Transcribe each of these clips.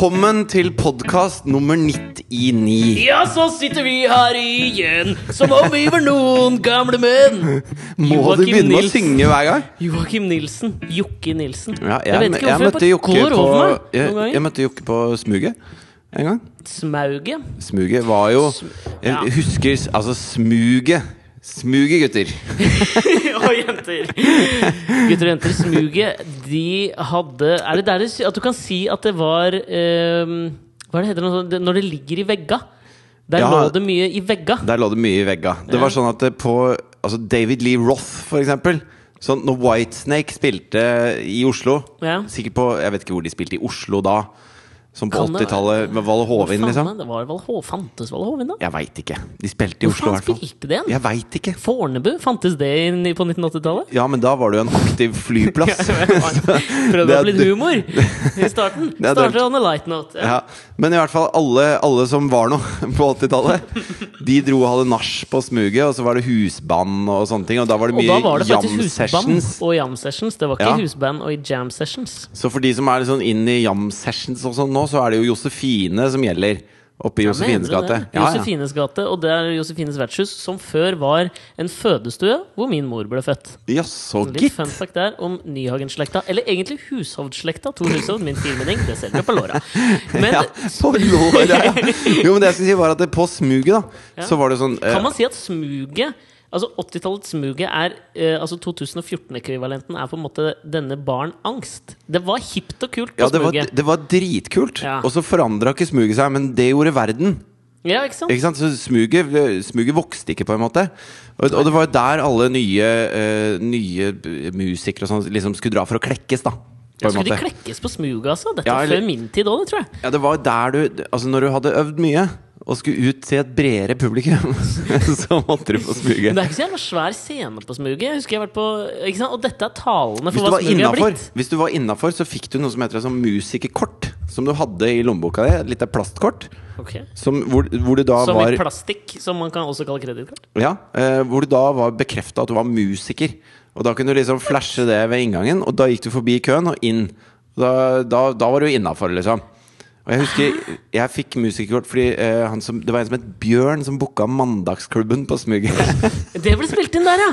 Velkommen til podkast nummer 99. Ja, så sitter vi her igjen, som om vi var noen gamle menn. Må du begynne med å synge hver gang? Joakim Nilsen. Jokke Nilsen. Ja, jeg, vet ikke jeg hvorfor jeg, bare går på jeg, jeg møtte Jokke på Smuget en gang. Smauget. Smuget var jo ja. Jeg husker altså Smuget. Smuget, gutter. og jenter. Gutter og jenter. Smuget, de hadde Er det der at du kan si at det var ehm, Hva er det heter det, når det ligger i vegga? Der Ja. lå det mye i vegga. Der lå det mye i vegga. Det var sånn at på altså David Lee Roth, for eksempel. Sånn, når Whitesnake spilte i Oslo Ja. Sikkert på Jeg vet ikke hvor de spilte i Oslo da. Som på 80-tallet, med Valle Hovin, liksom. Det var Val Hå- Fantes Valle Hovin, da? Jeg veit ikke. De spilte i Oslo, i hvert fall. spilte det igjen? Jeg vet ikke. Fornebu? Fantes det inn- på 1980-tallet? Ja, men da var det jo en aktiv flyplass. Prøvde å få litt humor i starten. Det er Starter on a light note. Ja. Ja, men i hvert fall alle, alle som var noe på 80-tallet, de dro og hadde nach på smuget, og så var det husband og sånne ting. Og da var det Og mye da var det jam faktisk husband sessions. og jam sessions. Det var ikke Ja. husband og jam sessions. Så for de som er litt sånn inn i jam sessions og sånn nå, så er det jo Josefine som gjelder. Oppe i Josefines Mener gate. Ja, ja. Josefines gate, og det er Josefines vertshus, som før var en fødestue hvor min mor ble født. ja, så Litt gitt. fun fact der om Nyhagen-slekta. Eller egentlig hushovdslekta. Tor Hushovd, min firmenning. Det ser vi på låra. Men Ja, på låra, ja. Jo, men det jeg skulle si, var at det på smuget, da, Ja. så var det sånn eh, Kan man si at smuget Altså 80-tallets smuget er eh, Altså 2014-ekvivalenten er på en måte denne barn angst. Det var hipt og kult på ja, det var, det var dritkult. Ja. Og så forandra ikke smuget seg, men det gjorde verden. Ja, ikke sant? Ikke sant? Så smuget, smuget vokste ikke, på en måte. Og, og det var jo der alle nye, uh, nye musikere og sånn liksom skulle dra for å klekkes, da. Ja, Skulle de klekkes på smuget, altså? Dette Ja, er eller- før min tid òg, tror jeg. Ja, det var der du Altså, når du hadde øvd mye, og skulle ut til et bredere publikum, så måtte du på Men smuget. det er ikke så jævla svær scene på smuget. Jeg husker jeg har vært på ikke sant? Og dette er talene for hva smuget innafor, blitt. hvis du var innenfor, så fikk du noe som heter et sånn musikerkort. Som du hadde i lommeboka di. Et lite plastkort. Okay. Som, hvor, hvor du da Som var i plastikk, som man kan også kalle kredittkort. Ja, eh, hvor du da var bekrefta at du var musiker. Og da kunne du liksom flashe det ved inngangen, og da gikk du forbi køen og inn. Da, da, da var du innafor, liksom. Og jeg husker jeg fikk musikerkort fordi uh, han som, det var en som het Bjørn, som booka Mandagsklubben på Smuget. Det ble spilt inn der, ja!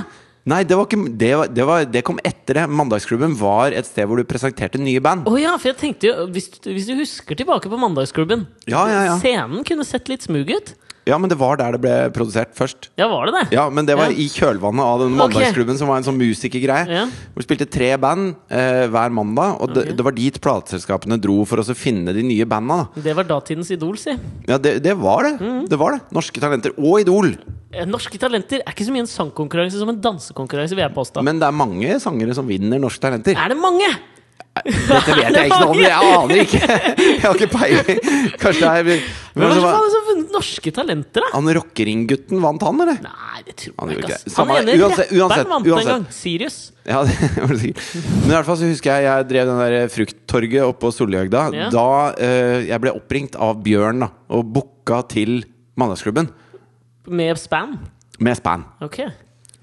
Nei, det, var ikke, det, var, det, var, det kom etter det. Mandagsklubben var et sted hvor du presenterte nye band. Oh, ja, for jeg tenkte jo Hvis, du- hvis du husker tilbake på Mandagsklubben Ja, ja, ja. Scenen kunne sett litt smug ut. Ja, men det var der det ble produsert først. Ja, var det det? Ja, men det var Ja. i kjølvannet av den mandagsklubben, mandagsklubben, som var en sånn musikergreie. Ja. Hvor vi spilte tre band eh, hver mandag, og det, Ok. det var dit plateselskapene dro for å finne de nye banda. Det var datidens Idol, si. Ja, det, det var det. Mm. Det var det. Norske Talenter og Idol. Eh, Norske Talenter er ikke så mye en sangkonkurranse som en dansekonkurranse, vil jeg påstå. Men det er mange sangere som vinner Norske Talenter. er det mange?! Dette vet jeg ikke noe om, jeg aner ikke! Jeg har ikke peiling. Kanskje det er Hvem er det som har vunnet Norske Talenter, da? Han rockering-gutten vant han, eller? Nei, det tror jeg ikke. ass. Han ene uansett- rapperen uansett- vant en gang. Sirius. Ja, det var det sikkert. Men i hvert fall så husker jeg jeg drev den der frukttorget oppe på Solhjøgda. Ja. Da eh, jeg ble oppringt av Bjørn da og booka til Mandagsklubben Med span. med span. Okay.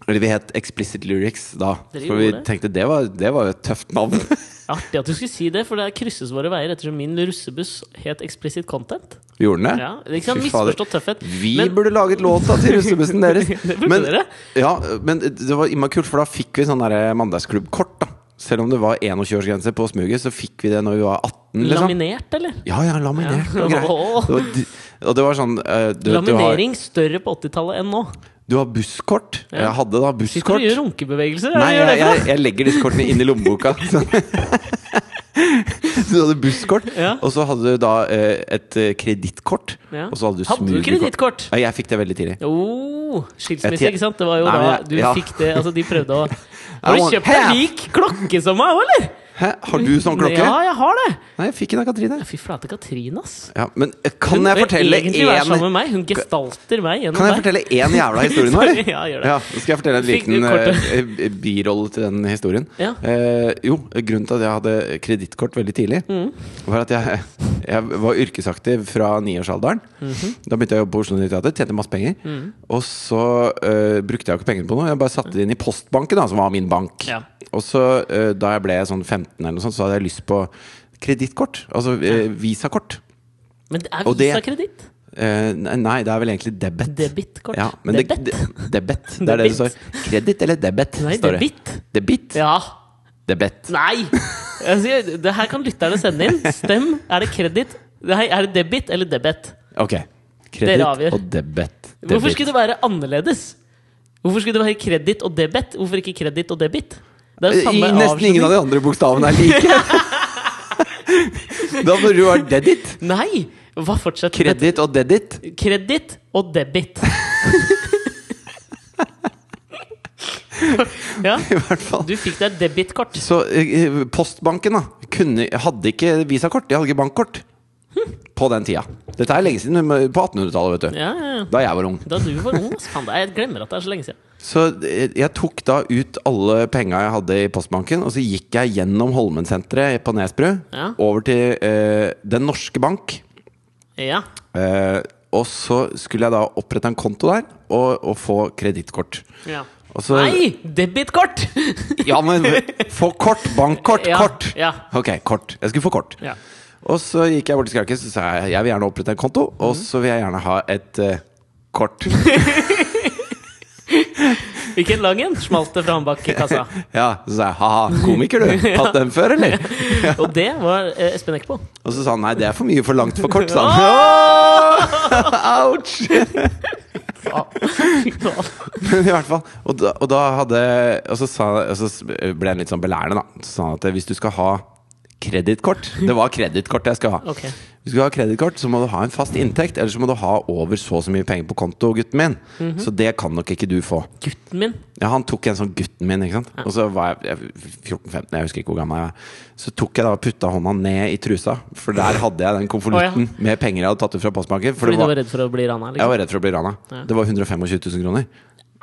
Eller vi het Explicit Lyrics da. For vi det? tenkte det var, det var jo et tøft navn. Artig at du skulle si det, for det krysses våre veier ettersom min russebuss het Explicit Content. Gjorde den det? Ja, det ikke sant, Misforstått tøffhet. Vi Men- burde laget låta til russebussen deres. Det burde men, dere. Ja, men det var innmari kult, for da fikk vi sånn der mandagsklubbkort. da Selv om det var 21-årsgrense på smuget, så fikk vi det når vi var 18. Liksom. Laminert, eller? Ja, ja, laminert Ja. og Det var Og det var sånn uh, du, du, har, Laminering større på 80-tallet enn nå. Du har busskort. Ja. Jeg hadde da busskort. Sitter du og gjør runkebevegelser? Nei, jeg, jeg, jeg legger disse kortene inn i lommeboka. Så du hadde busskort, Ja. og så hadde du da eh, et eh, kredittkort. Ja. Og så hadde du Hadde du kredittkort? Ja, jeg fikk det veldig tidlig. Oh, skilsmisse, ikke sant? Det var jo Nei, da du fikk det Altså, de prøvde å Har du kjøpt deg lik klokke som meg òg, eller? Hæ, har du sånn klokke? Ja, jeg har det! Nei, jeg fikk den av Katrine. Fy flate, Katrine, ass. Ja, men eh, kan Hun jeg fortelle én med meg. Hun gestalter meg gjennom Kan jeg fortelle én jævla historie nå, eller? Ja, gjør det. Ja, så skal jeg fortelle en liten eh, birolle til den historien. Ja. Uh, jo, grunnen til at jeg hadde kredittkort veldig tidlig, Mm. var at jeg, jeg var yrkesaktiv fra niårsalderen. Mhm. Da begynte jeg å jobbe på Oslo Nye Teater, tjente masse penger. Mm. Og så uh, brukte jeg jo ikke pengene på noe, jeg bare satte det inn i postbanken, da, som var min bank. Ja. Og så, eh, da jeg ble sånn 15 eller noe sånt, så hadde jeg lyst på kredittkort. Altså eh, visakort. Men det er visakreditt. Eh, nei, det er vel egentlig debet. Debitkort. Ja, det, Debet. det, debet. Det er det det står. Kreditt eller debet? Nei, debit. Debit? Ja. Debet. Nei! Altså, det her kan lytterne sende inn. Stem. Er det kreditt? Er det debit eller debet? Ok. Kreditt og debet. Hvorfor skulle det være annerledes? Hvorfor skulle det være kreditt og debet? Hvorfor ikke kreditt og debit? Det er samme I, nesten nesten ingen av de andre bokstavene er like. da burde du vært dedit. Nei! Hva fortsatt? Kreditt og dedit. Kreditt og debit. ja, I hvert fall. du fikk deg debitkort. Så eh, Postbanken da kunne, hadde ikke visakort, de hadde ikke bankkort. På den tida. Dette er lenge siden, på 1800-tallet, vet du. Ja, ja, ja. Da jeg var ung. Da du var ung, jeg glemmer at det er så lenge siden. Så jeg tok da ut alle penga jeg hadde i postbanken, og så gikk jeg gjennom Holmensenteret på Nesbru, Ja. over til eh, Den norske bank. Ja. Eh, og så skulle jeg da opprette en konto der, og, og få kredittkort. ja. Så- Nei! Debitkort! Ja, men få kort! Bankkort! Ja, Kort! ja. Ok, kort. Jeg skulle få kort. Ja. Og så gikk jeg bort til skranken og sa jeg, jeg vil gjerne opprette en konto, og Mhm. så vil jeg gjerne ha et eh, kort. Ikke lang en, smalt det fra han bak i kassa. Ja, Så sa jeg ha-ha, komiker du. Hatt den før, eller? Og det var eh, Espen Eckbo. Og så sa han nei, det er for mye for langt for kort, sa han. Ouch! Men i hvert fall. Og da, og da hadde Og så, sa, og så ble han litt sånn belærende, da. Så sa han at hvis du skal ha kredittkort Det var kredittkort jeg skulle ha. Ok. Hvis du skal ha kredittkort, så må du ha en fast inntekt, eller så må du ha over så og så mye penger på konto, gutten min. Så det kan nok ikke du få. Gutten min. Ja, han tok en sånn gutten min, ikke sant. Og så var jeg, jeg 14-15, jeg husker ikke hvor gammel jeg var. Så tok jeg da og putta hånda ned i trusa, for der hadde jeg den konvolutten med penger jeg hadde tatt ut fra postbanken. For Fordi det du var, var redd for å bli rana? jeg Liksom. var redd for å bli rana. Det var 125 000 kroner.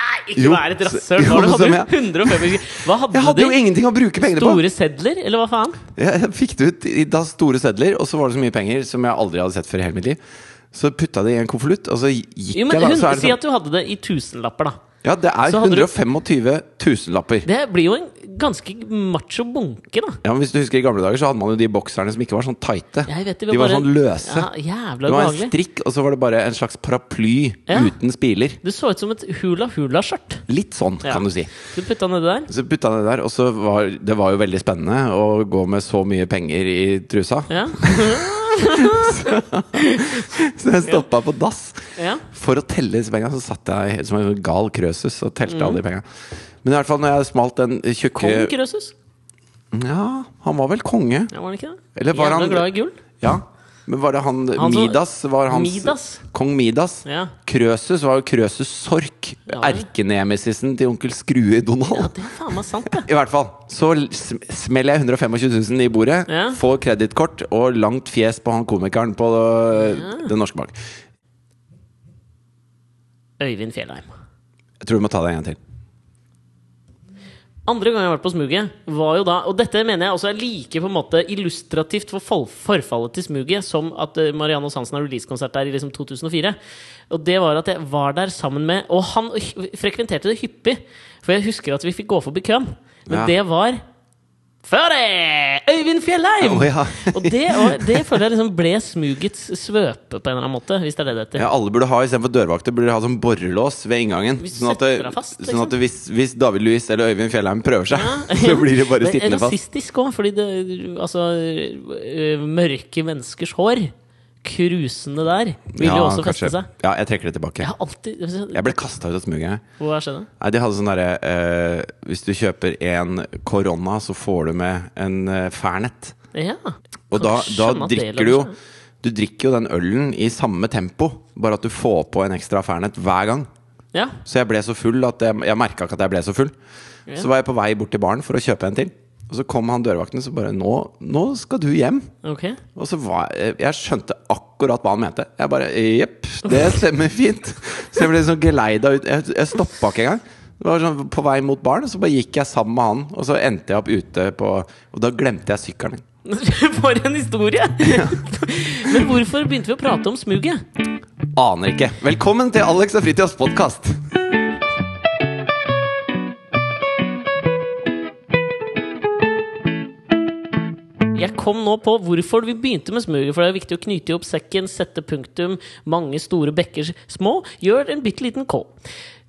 Nei, ikke Jo, vær et rasshøl! jo, hadde som du jeg- 125 Hva hadde, Jeg hadde jo ingenting å bruke pengene på! Store sedler, eller hva faen? Jeg fikk det ut i da store sedler, og så var det så mye penger som jeg aldri hadde sett før i hele mitt liv. Så putta det i en konvolutt, og så gikk Jo, men jeg da. hun, Så det Si sånn, at du hadde det i tusenlapper, da. Ja, det er så hadde du- 125 tusenlapper. Det blir jo en ganske macho bunke, da. Ja, men Hvis du husker I gamle dager så hadde man jo de bokserne som ikke var sånn tighte. Vet, de var bare- sånn løse. Ja, Det var en strikk, og så var det bare en slags paraply Ja. uten spiler. Det så ut som et hula-hula-skjørt. Litt sånn, Ja. kan du si. Du putta nedi der. Så putta nedi der, og så var det var jo veldig spennende å gå med så mye penger i trusa. Ja. Så jeg stoppa på dass ja. for å telle disse penga. Så satt jeg som en gal krøsus og telte Mm. alle de penga. Men i hvert fall når jeg smalt den tjukke Kong Krøsus. Ja, han var vel konge. Ja, var han ikke det? Eller var Jævla han- glad i gull. Ja. Men var det han, Han så, Midas? Var hans, Midas? Kong Midas? Ja. Krøsus var jo Krøsus Sork. Ja. Erkenemesisen til onkel Skrue i ja, det er faen meg sant, det. I hvert fall. Så smeller jeg 125 000 i bordet, Ja. får kredittkort og langt fjes på han komikeren på ja. Den norske bank. Øyvind Fjellheim. Jeg tror du må ta det en gang til. Andre gang jeg har vært på smuget, var jo da Og dette mener jeg også er like på en måte illustrativt for forfallet til smuget som at eh, Marianne Hansen har releasekonsert der i liksom 2004. Og det var at jeg var der sammen med Og han frekventerte det hyppig, for jeg husker at vi fikk gå forbi køen. Men Ja. det var før det! Øyvind Fjellheim! Oh, ja. og, det, og det føler jeg liksom ble smugets svøpe på en eller annen måte, hvis det er det det heter. Ja, alle burde ha Istedenfor dørvakter burde de ha sånn borrelås ved inngangen. Sånn at, det, fast, liksom. sånn at hvis, hvis David Louis eller Øyvind Fjellheim prøver seg, så blir de bare sittende fast. Det er rasistisk òg, fordi det Altså, øh, mørke menneskers hår, krusende der, vil jo også feste seg. Ja, jeg trekker det tilbake. Jeg alltid Jeg ble kasta ut av smuget. Hva skjedde? Nei, de hadde sånn derre eh, Hvis du kjøper en korona, så får du med en uh, Fernet. Ja. Og da, da drikker du jo. Du drikker jo den ølen i samme tempo, bare at du får på en ekstra Fernet hver gang. Ja. Så jeg ble så full at jeg, jeg merka ikke at jeg ble så full. Ja. Så var jeg på vei bort til baren for å kjøpe en til. Og så kom han dørvakten og så bare nå, 'Nå skal du hjem'. Ok. Og så var jeg Jeg skjønte akkurat hva han mente. Jeg bare Jepp, det stemmer fint. Så jeg ble sånn geleida ut. Jeg, jeg stoppa ikke engang. Det var sånn På vei mot baren, så bare gikk jeg sammen med han. Og så endte jeg opp ute på Og da glemte jeg sykkelen min. For en historie! Men hvorfor begynte vi å prate om smuget? Aner ikke. Velkommen til Alex og Fritjofs podkast. Kom nå på hvorfor vi begynte med smuget. For det er viktig å knyte opp sekken, sette punktum. Mange store bekker små. Gjør en bitte liten K.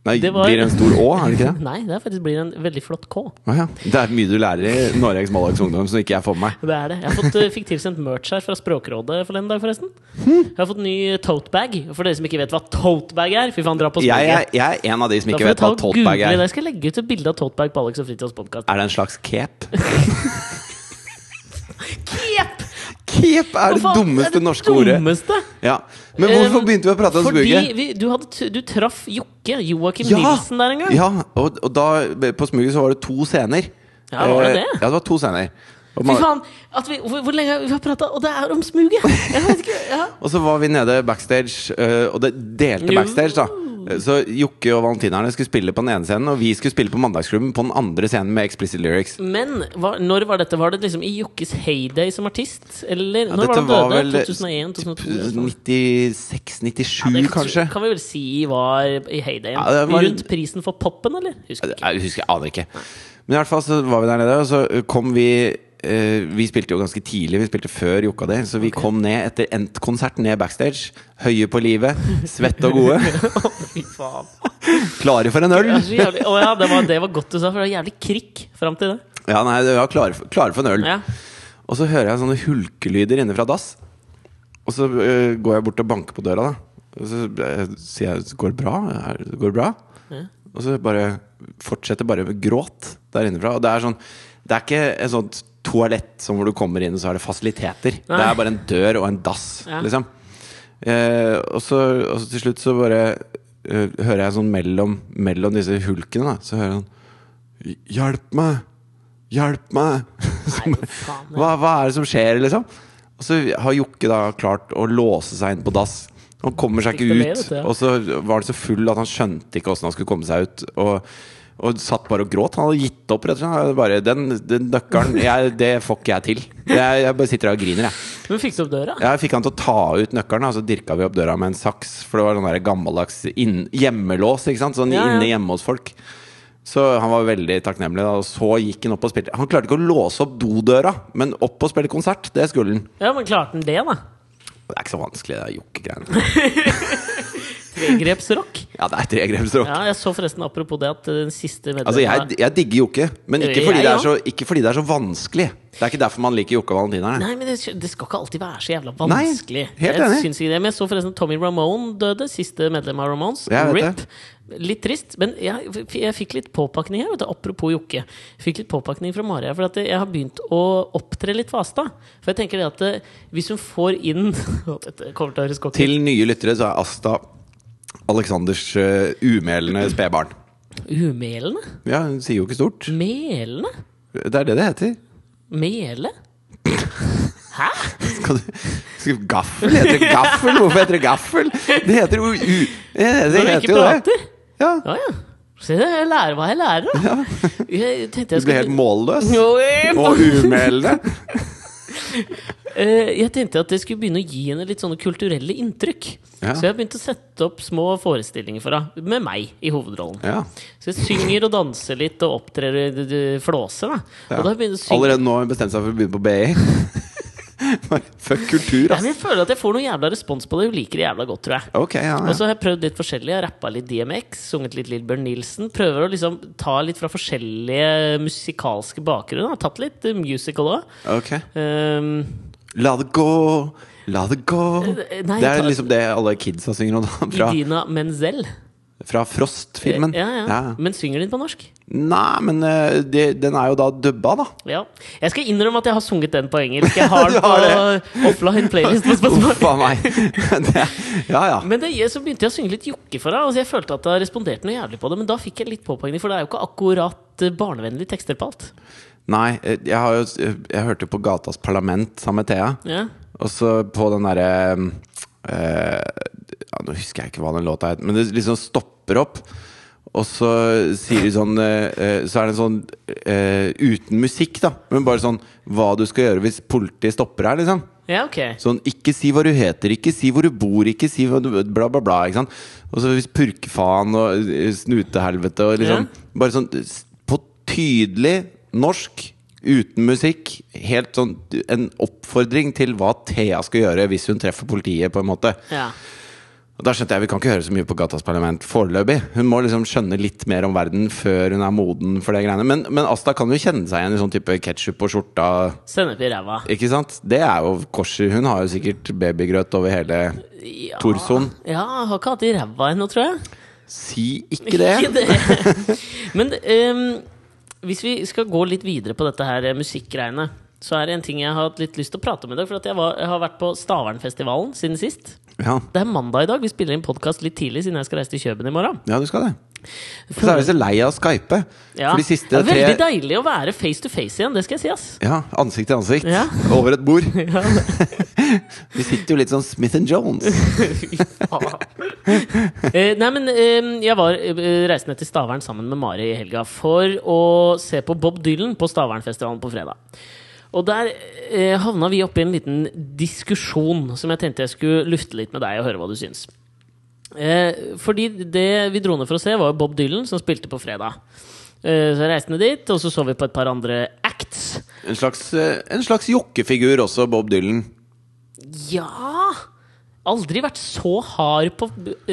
Nei, Det var- Blir det en stor Å, er det ikke det? Nei, det er faktisk blir en veldig flott K. Ah, ja. Det er mye du lærer i Norges Malags Ungdom som ikke jeg får med meg. Det er det. Jeg har fått, eh, fikk tilsendt merch her fra Språkrådet forleden dag, forresten. Hm. Jeg har fått ny totebag. For dere som ikke vet hva totebag er, fy faen, dra på Jeg smuget. er, jeg er en av de som ikke vet hva google er. det. Jeg skal legge ut et bilde av totebag på Alex og Fritjofs podkast. Er det en slags cape? Kjep! Cape er det dummeste norske ordet. Dummeste. Ja. Men hvorfor Um, begynte vi å prate om Fordi smuget? vi, du, hadde, du traff Jokke, Joakim Ja! Nilsen, der en gang. Ja, og, og da på smuget så var det to scener. Ja, var det Eh, det? Ja, det var to scener. Fy faen! Vi, hvor, hvor lenge vi har prata Og det er om smuget! Ikke, ja. og så var vi nede backstage, eh, og det delte backstage, da. Så Jokke og valentinerne skulle spille på den ene scenen, og vi skulle spille på Mandagsklubben på den andre scenen med explicit lyrics. Men hva, når var dette? Var det liksom i Jokkes heyday som artist? Eller Ja, når var han var døde? vel 2001? 2002? 96-97, Det kanskje? Kan vi vel si var i heydayen. Ja, var- Rundt prisen for poppen, eller? Husker ikke. Jeg husker, jeg aner ikke. Men i hvert fall så var vi der nede, og så kom vi eh, Vi spilte jo ganske tidlig, vi spilte før Jokka di, så vi kom ned etter endt konsert, ned backstage. Høye på livet, svette og gode. Fy faen. Klare for en øl! Det, oh, ja, det var, det var godt du sa, for det var jævlig krikk fram til det. Ja, nei, det var klare klare for en øl. Ja. Og så hører jeg sånne hulkelyder inne fra dass. Og så øh, går jeg bort og banker på døra, da. Og så øh, sier jeg 'går det bra?' Går det bra? Ja. Og så bare fortsetter bare med gråt der innenfra. Og det er sånn Det er ikke et sånt toalett som hvor du kommer inn, og så er det fasiliteter. Nei. Det er bare en dør og en dass, Ja. liksom. Eh, og, så, og så til slutt så bare uh, hører jeg sånn mellom, mellom disse hulkene, da, så hører jeg sånn Hjelp meg! Hjelp meg! Nei, faen. Hva, hva er det som skjer, liksom? Og så har Jokke da klart å låse seg inn på dass. Han kommer seg ikke ut. Og så var det så full at han skjønte ikke åssen han skulle komme seg ut. Og, og satt bare og gråt. Han hadde gitt opp, rett og slett. Bare, den, den nøkkelen, jeg, det får ikke jeg til. Jeg, jeg bare sitter der og griner, jeg. Men fikk du opp døra? Jeg fikk han til å ta ut nøkkelen, og så dirka vi opp døra med en saks. For det var sånn gammeldags inn, hjemmelås, ikke sant? Sånn Ja, ja. inne hjemme hos folk. Så han var veldig takknemlig. Da. Og så gikk han opp og spilte. Han klarte ikke å låse opp dodøra, men opp og spille konsert, det skulle han. Ja, men klarte han det, da? Det er ikke så vanskelig, det jokkegreiene. Tregrepsrock? Ja, det er tregrepsrock. Ja, jeg så forresten apropos det at den siste medlemmet Altså, jeg, jeg digger Jokke, men ikke Jeg fordi, det er så, ikke fordi det er så vanskelig. Det er ikke derfor man liker Jokke og valentinerne. Nei, men det, det skal ikke alltid være så jævla vanskelig. Nei, helt jeg enig. syns ikke det, Men jeg så forresten Tommy Ramone døde. Siste medlem av Ramones. Jeg RIP. Litt trist, men jeg, jeg fikk litt påpakning her. Vet du, apropos Jokke. Fikk litt påpakning fra Maria. For at jeg har begynt å opptre litt for Asta. For jeg tenker det at eh, hvis hun får inn. Til nye lyttere så er Asta Alexanders uh, umelende spedbarn. Umelende? Ja, hun sier jo ikke stort. Melende? Det er det det heter. Mele? Hæ? Skal du, skal, gaffel? Heter det gaffel? Hvorfor heter det gaffel? Det heter jo u... Det, det Når du heter ikke prater? Ja, Ja, ja. Se, jeg lærer hva jeg lærer, da. Jeg tenkte Du jeg ble helt målløs. Og umelende. Eh, Jeg tenkte at det skulle begynne å gi henne litt sånne kulturelle inntrykk. Ja. Så jeg begynte å sette opp små forestillinger for henne, med meg i hovedrollen. Ja. Så jeg synger og danser litt og opptrer d- flåse. Da. Og da jeg Allerede nå har hun bestemt seg for å begynne på BI. Fuck kultur, Nei, ass. men Jeg føler at jeg får noen jævla respons på det. Hun liker det jævla godt, tror jeg. Okay, ja, Og så har jeg prøvd litt forskjellig. Jeg har rappa litt DMX, sunget litt Lillbjørn Nilsen. Prøver å liksom ta litt fra forskjellige musikalske bakgrunner. Har tatt litt eh, musical òg. Okay. Um, La det gå, la det gå. Eh, nei, Det er tar... liksom det alle kidsa synger. Fra, Idina Menzel. fra Frost-filmen. Ja, ja. Men synger den på norsk? Nei, men eh, det, den er jo da dubba, da. Ja. Jeg skal innrømme at jeg har sunget den på engelsk. Jeg har den på offline playlist Uff a meg. Det, ja, ja. Men det, så begynte jeg å synge litt jokke for deg. Altså jeg følte at jeg responderte noe jævlig på det. Men da fikk jeg litt påpakning, for det er jo ikke akkurat eh, barnevennlige tekster på alt. Nei, eh, jeg har jo Jeg hørte på Gatas Parlament sammen med Thea. Ja. Og så på den derre eh, ja, Nå husker jeg ikke hva den låta het, men det liksom stopper opp. Og så sier de sånn eh, eh, Så er det sånn eh, uten musikk, da. Men bare sånn hva du skal gjøre hvis politiet stopper her, liksom. ja, ok. Sånn, ikke si hva du heter, ikke si hvor du bor, ikke si hva du Bla, bla, bla. Ikke sant? Og så hvis purkefaen og eh, snutehelvete og liksom Bare sånn s- på tydelig norsk, uten musikk. Helt sånn en oppfordring til hva Thea skal gjøre hvis hun treffer politiet, på en måte. Ja. Og da skjønte jeg vi kan ikke høre så mye på Gatas Parlament foreløpig. Hun må liksom skjønne litt mer om verden før hun er moden for det greiene. Men, men Asta kan jo kjenne seg igjen i sånn type ketsjup på skjorta. Sennep i ræva. Ikke sant? Det er jo korset. Hun har jo sikkert babygrøt over hele Ja. Torson. Ja, har ikke hatt det i ræva ennå, tror jeg. Si ikke det! Ikke det. Men um, hvis vi skal gå litt videre på dette her eh, musikkgreiene, så er det en ting jeg har hatt litt lyst til å prate om i dag. For at jeg, var, jeg har vært på Stavernfestivalen siden sist. Ja, Det er mandag i dag. Vi spiller inn podkast litt tidlig siden jeg skal reise til Kjøben i morgen. ja du skal det. Så er vi så lei av å skype. Ja. For de det er veldig tre deilig å være face to face igjen, det skal jeg si, ass. Ja, ansikt til ansikt. Ja. Over et bord. Ja, Vi sitter jo litt sånn Smith and Jones. Eh, nei, men eh, jeg var eh, reiste ned til Stavern sammen med Mari i helga for å se på Bob Dylan på Stavernfestivalen på fredag. Og der eh, havna vi oppi en liten diskusjon som jeg tenkte jeg skulle lufte litt med deg og høre hva du syns. Eh, fordi det vi dro ned for å se, var Bob Dylan som spilte på fredag. Eh, så reiste ned dit, og så så vi på et par andre acts. En slags, eh, en slags jokkefigur også, Bob Dylan. Ja Aldri vært så hard på,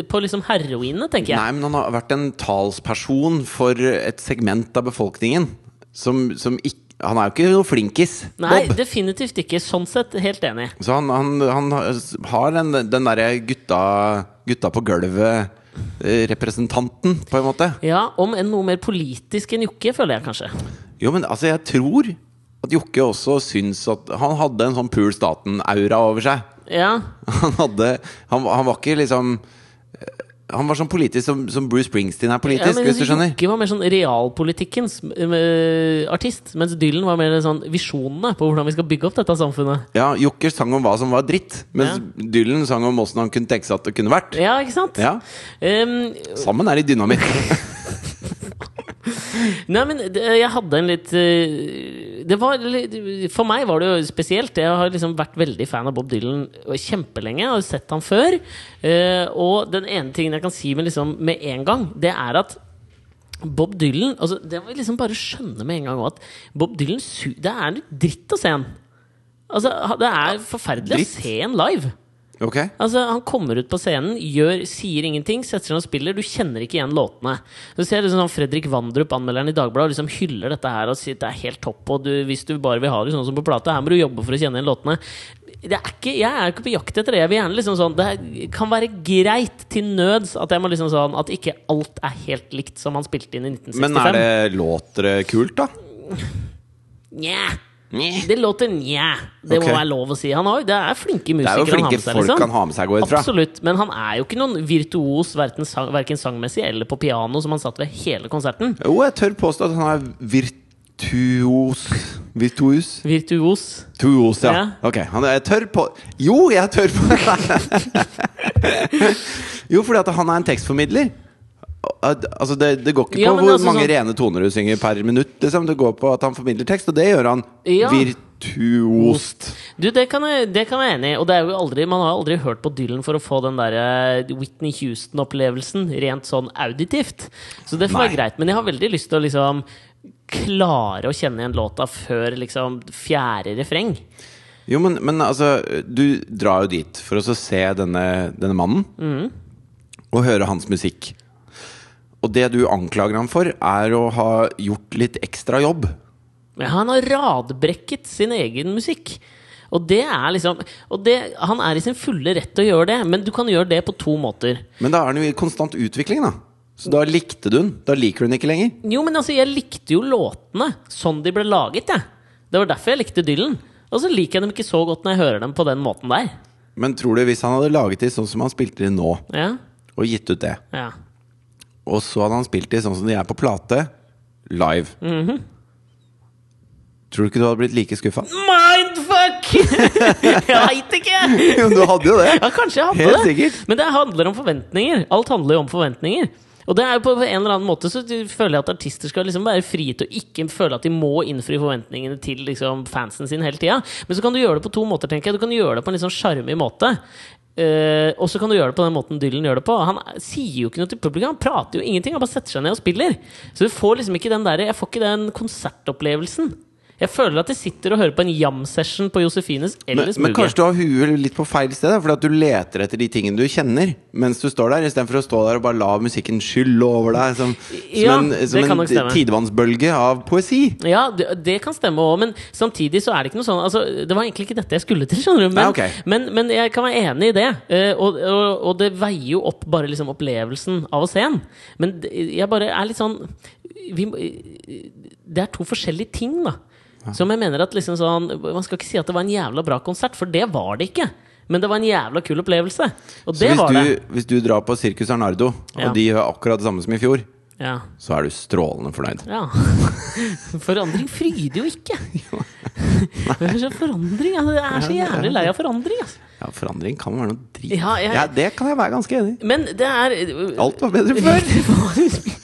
på liksom heroinene, tenker jeg. Nei, men han har vært en talsperson for et segment av befolkningen som, som ikke Han er jo ikke noe flinkis, Nei, Bob. definitivt ikke. Sånn sett, helt enig. Så han, han, han har den, den derre gutta, gutta på gulvet-representanten, på en måte. Ja, om enn noe mer politisk enn Jokke, føler jeg kanskje. Jo, men altså, jeg tror at Jokke også syns at Han hadde en sånn Pool Staten-aura over seg. Ja, Han hadde Han, han var ikke liksom Han var sånn politisk som, som Bruce Springsteen er ja politisk, men hvis du skjønner. Jokke var mer sånn realpolitikkens uh, artist, mens Dylan var mer sånn visjonene på hvordan vi skal bygge opp dette samfunnet. Ja, Jokker sang om hva som var dritt, mens Dylan sang om åssen han kunne tenke seg at det kunne vært. Ja, ikke sant? Ja, Um, Sammen er de dynamitt. nei, men det- jeg hadde en litt eh, Det var litt For meg var det jo spesielt. Jeg har liksom vært veldig fan av Bob Dylan kjempelenge. Jeg har sett han før. Eh, og den ene tingen jeg kan si med, liksom, med en gang, det er at Bob Dylan altså, Det må vi liksom bare skjønne med en gang at Bob Dylan Det er litt dritt å se han. Altså, det er forferdelig dritt? å se en live. Ok? Altså, Han kommer ut på scenen, gjør, sier ingenting, setter seg ned og spiller. Du kjenner ikke igjen låtene. Du ser liksom sånn Fredrik Vandrup, anmelderen i Dagbladet, liksom hyller dette her og sier det er helt topp. Og du, hvis du bare vil ha det sånn som på plate, her må du jobbe for å kjenne igjen låtene. Det er ikke, jeg er ikke på jakt etter det. Jeg vil gjerne liksom sånn Det kan være greit til nøds at jeg må liksom sånn At ikke alt er helt likt som han spilte inn i 1965. Men er det låter kult, da? Nja. Det Det låter nja. Det okay. må være lov å si. Han har, det er flinke musikere er jo flinke seg. folk Liksom. han har med seg, går ut fra. Absolutt, men han er jo ikke noen virtuos verken, sang, verken sangmessig eller på piano, som han satt ved hele konserten. Jo, jeg tør påstå at han er virtuos Virtuos? Virtuos. Tuos, ja. Ja. Ok. Han er, jeg tør på Jo, jeg tør på Jo, fordi at han er en tekstformidler. Al- Altså det, det går ikke Ja, på hvor altså mange sånn- rene toner du synger per minutt. Liksom. Det går på at han formidler tekst, og det gjør han Ja. virtuost. Du, det kan, jeg, det kan jeg være enig i. Og det er jo aldri, man har aldri hørt på Dylan for å få den der eh, Whitney Houston-opplevelsen rent sånn auditivt. Så det får være greit. Men jeg har veldig lyst til å liksom klare å kjenne igjen låta før liksom fjerde refreng. Jo, men, men altså Du drar jo dit for å så se denne, denne mannen Mm. og høre hans musikk. Og det du anklager ham for, er å ha gjort litt ekstra jobb. Ja, han har radbrekket sin egen musikk. Og det er liksom og det, Han er i sin fulle rett til å gjøre det, men du kan gjøre det på to måter. Men da er han jo i konstant utvikling, da. Så da likte du den. Da liker du den ikke lenger. Jo, men altså, jeg likte jo låtene sånn de ble laget, jeg. Det var derfor jeg likte Dylan. Og så liker jeg dem ikke så godt når jeg hører dem på den måten der. Men tror du hvis han hadde laget de sånn som han spilte de nå, Ja, og gitt ut det, ja. Og så hadde han spilt de sånn som de er på plate, live Mhm. Tror du ikke du hadde blitt like skuffa? Mindfuck! jeg veit ikke! Jo, du hadde jo det! Ja, kanskje jeg hadde Helt det. sikkert. Men det handler om forventninger. Alt handler jo om forventninger. Og det er jo på en eller annen måte så føler jeg at artister skal liksom være frie til å ikke føle at de må innfri forventningene til liksom fansen sin hele tida. Men så kan du gjøre det på to måter, tenker jeg. Du kan gjøre det på en litt sånn sjarmig måte. Eh, og så kan du gjøre det på den måten Dylan gjør det på. Han sier jo ikke noe til publikum. Han prater jo ingenting. Han bare setter seg ned og spiller. Så du får liksom ikke den der Jeg får ikke den konsertopplevelsen. Jeg føler at jeg sitter og hører på en jam-session på Josefines eller Men, men kanskje du har huet litt på feil sted? Fordi at du leter etter de tingene du kjenner mens du står der, istedenfor å stå der og bare la musikken skylle over deg som, som en, som en tidevannsbølge av poesi. Ja, det, det kan stemme òg, men samtidig så er det ikke noe sånn altså, Det var egentlig ikke dette jeg skulle til, skjønner du. Men, Nei, okay. men, men jeg kan være enig i det. eh, og, og, og det veier jo opp bare liksom opplevelsen av å se en. Men jeg bare er litt sånn vi, Det er to forskjellige ting, da. Som jeg mener at liksom sånn Man skal ikke si at det var en jævla bra konsert, for det var det ikke. Men det var en jævla kul opplevelse. Og det var du, det. hvis du drar på Circus Arnardo, og Ja. de gjør akkurat det samme som i fjor, Ja. så er du strålende fornøyd. Ja. Forandring fryder jo ikke. Forandring altså, Jeg er så jævlig lei av forandring. Altså. Ja, forandring kan være noe drit. Ja, jeg- Ja, det kan jeg være ganske enig i. Men det er Alt var bedre før.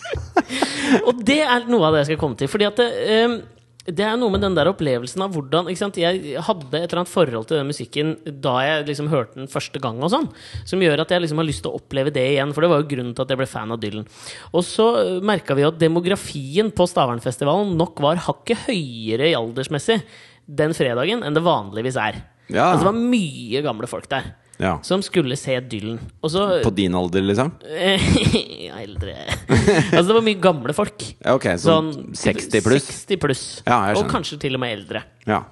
Og det er noe av det jeg skal komme til. Fordi at det, ehm, det er noe med den der opplevelsen av hvordan? Jeg hadde et eller annet forhold til den musikken da jeg liksom hørte den første gang, og sånn, som gjør at jeg liksom har lyst til å oppleve det igjen. For det var jo grunnen til at jeg ble fan av Dylan. Og så merka vi at demografien på Stavernfestivalen nok var hakket høyere i aldersmessig den fredagen enn det vanligvis er. Ja. Altså, det var mye gamle folk der Ja. som skulle se Dylan. Og så På din alder, liksom? ja, eldre Altså, det var mye gamle folk. Ja, så sånn 60 pluss? 60 pluss. Ja, og kanskje til og med eldre. Ja.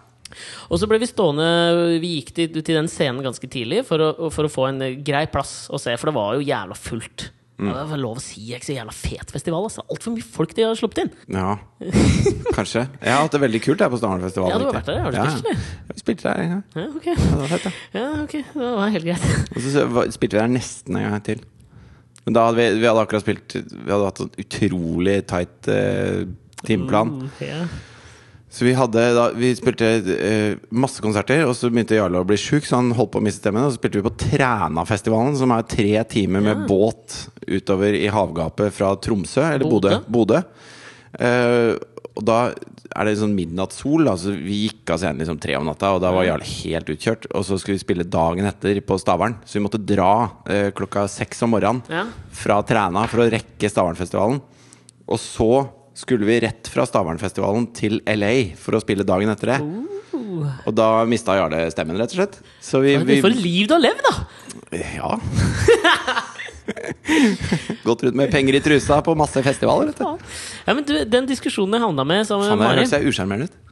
Og så ble vi stående Vi gikk til, til den scenen ganske tidlig for å, for å få en grei plass å se, for det var jo jævla fullt. Mm. Ja, Det er lov å si. Ikke så jævla fet festival. Altså. Altfor mye folk de har sluppet inn. ja. Kanskje. Jeg har hatt det veldig kult her på Stavernfestivalen. Ja, du har vært der, har du ja, eller? Jeg spilte der en gang. Ja, ok. Ja, det var fett, da. Ja, ok, Det var helt greit. Og så spilte vi der nesten en gang til. Men da hadde vi, vi hadde akkurat spilt Vi hadde hatt en utrolig tight uh, timeplan. Mm, ja. Så vi hadde da Vi spilte eh, masse konserter, og så begynte Jarle å bli sjuk, så han holdt på å miste stemmen. Og så spilte vi på Trænafestivalen, som er tre timer med Ja. båt utover i havgapet fra Tromsø, eller Bodø. Bodø. Eh, og da er det sånn midnattssol. Så vi gikk av scenen liksom tre om natta, og da var Jarle helt utkjørt. Og så skulle vi spille dagen etter på Stavern, så vi måtte dra eh, klokka seks om morgenen Ja. fra Træna for å rekke Stavernfestivalen. Og så skulle vi rett fra Stavernfestivalen til LA for å spille dagen etter det. Og da mista Jarle stemmen, rett og slett. Så vi, vi For et liv du har levd, da! Ja. Gått rundt med penger i trusa på masse festivaler. Ja, men du, Den diskusjonen jeg havna med sammen med Mari høres jeg usjarmerende ut.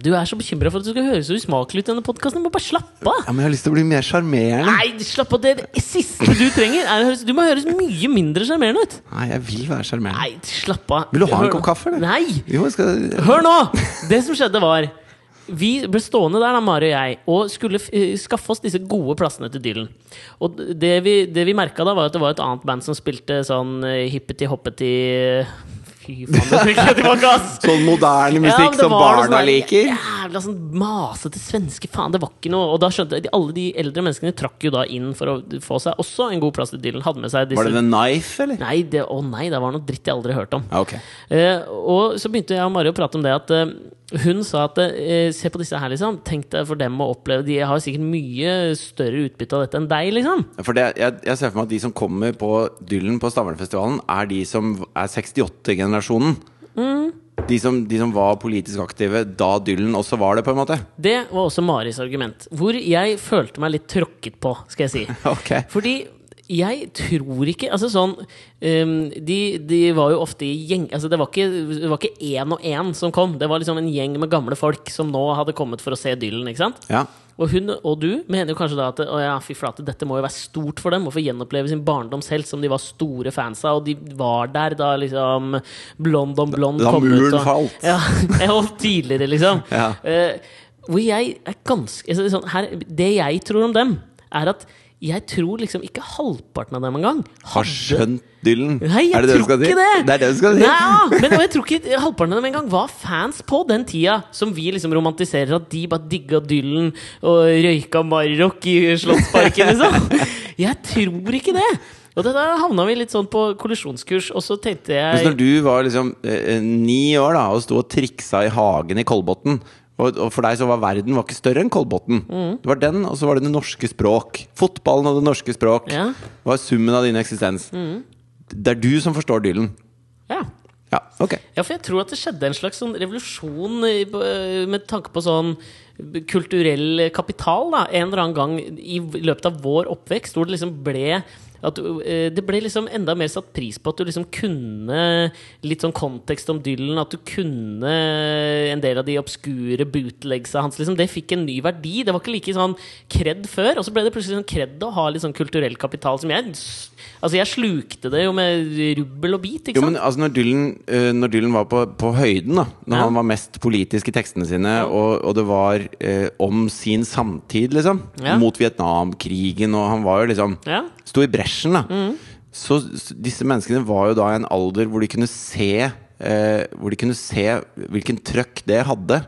Du er så bekymra for at du skal høres så usmakelig ut i denne podkasten. Du må bare slappe av! Ja, men jeg har lyst til å bli mer sjarmerende. Nei, slapp av! Det, det siste du trenger, er Du må høres mye mindre sjarmerende ut! Nei, jeg vil være sjarmerende. Nei, slapp av. Vil du ha en kopp kaffe, eller? Nei! Jo, skal Hør nå! Det som skjedde, var vi ble stående der, da, Mari og jeg, og skulle eh, skaffe oss disse gode plassene til Dylan. Og det vi, det vi merka da, var at det var et annet band som spilte sånn uh, hippety-hoppety Fy faen, det var gass! Sånn moderne musikk ja, som barna sånn liker. Jævla sånn masete svenske faen. Det var ikke noe Og da skjønte jeg Alle de eldre menneskene trakk jo da inn for å få seg også en god plass til Dylan. Hadde med seg disse Var det The Knife, eller? Nei, det, å nei, det var noe dritt jeg aldri hørte om. Okay. ok. Eh, og så begynte jeg og Mari å prate om det at eh, hun sa at eh, se på disse her, liksom. Tenk deg for dem å oppleve De har sikkert mye større utbytte av dette enn deg, liksom. For det, jeg, jeg ser for meg at de som kommer på Dylan på Stavernfestivalen, er de som er 68-generasjonen. Mm. De, som, de som var politisk aktive da Dylan også var det, på en måte. Det var også Maris argument. Hvor jeg følte meg litt tråkket på, skal jeg si. okay. Fordi jeg tror ikke Altså sånn um, de, de var jo ofte i gjeng altså det, var ikke, det var ikke én og én som kom. Det var liksom en gjeng med gamle folk som nå hadde kommet for å se Dylan. ikke sant? Ja. Og hun og du mener jo kanskje da at å ja, fy flate, dette må jo være stort for dem å få gjenoppleve sin barndom selv, som de var store fans av. Og de var der da liksom Blond om blond Da kom ut. Da muren falt. Ja, og tidligere, liksom. Ja. Uh, hvor jeg er ganske altså, sånn, her, Det jeg tror om dem, er at jeg tror liksom ikke halvparten av dem engang Har skjønt Dylan. Nei, jeg er det det du tror skal si? det! Det er det du skal si. Nei, men, jeg tror ikke halvparten av dem engang var fans på den tida som vi liksom romantiserer at de bare digga Dylan og røyka Marrock i Slottsparken, liksom. Jeg tror ikke det! Og da havna vi litt sånn på kollisjonskurs, og så tenkte Men jeg når du var liksom eh, ni år da og sto og triksa i hagen i Kolbotn og, og for deg så var verden var ikke større enn Kolbotn. Mm. Det var den, og så var det det norske språk. Fotballen og det norske språk Ja. Mm. var summen av din eksistens. Det er du som forstår Dylan. Ja. Ja, okay. Ja, for jeg tror at det skjedde en slags sånn revolusjon med tanke på sånn kulturell kapital da, en eller annen gang i løpet av vår oppvekst, hvor det liksom ble at eh, det ble liksom enda mer satt pris på at du liksom kunne litt sånn kontekst om Dylan, at du kunne en del av de obskure bootlegsa hans. Liksom. Det fikk en ny verdi. Det var ikke like sånn kred før. Og så ble det plutselig sånn kred å ha litt sånn kulturell kapital som jeg Altså, jeg slukte det jo med rubbel og bit, ikke Jo, sant? men altså når Dylan, eh, når Dylan var på, på høyden, da når Ja. han var mest politisk i tekstene sine, og, og det var eh, om sin samtid, liksom, Ja. mot Vietnamkrigen, og han var jo liksom Ja. Sto i bresjen, da. Mm. Så disse menneskene var jo da i en alder hvor de kunne se eh, Hvor de kunne se hvilken trøkk det hadde.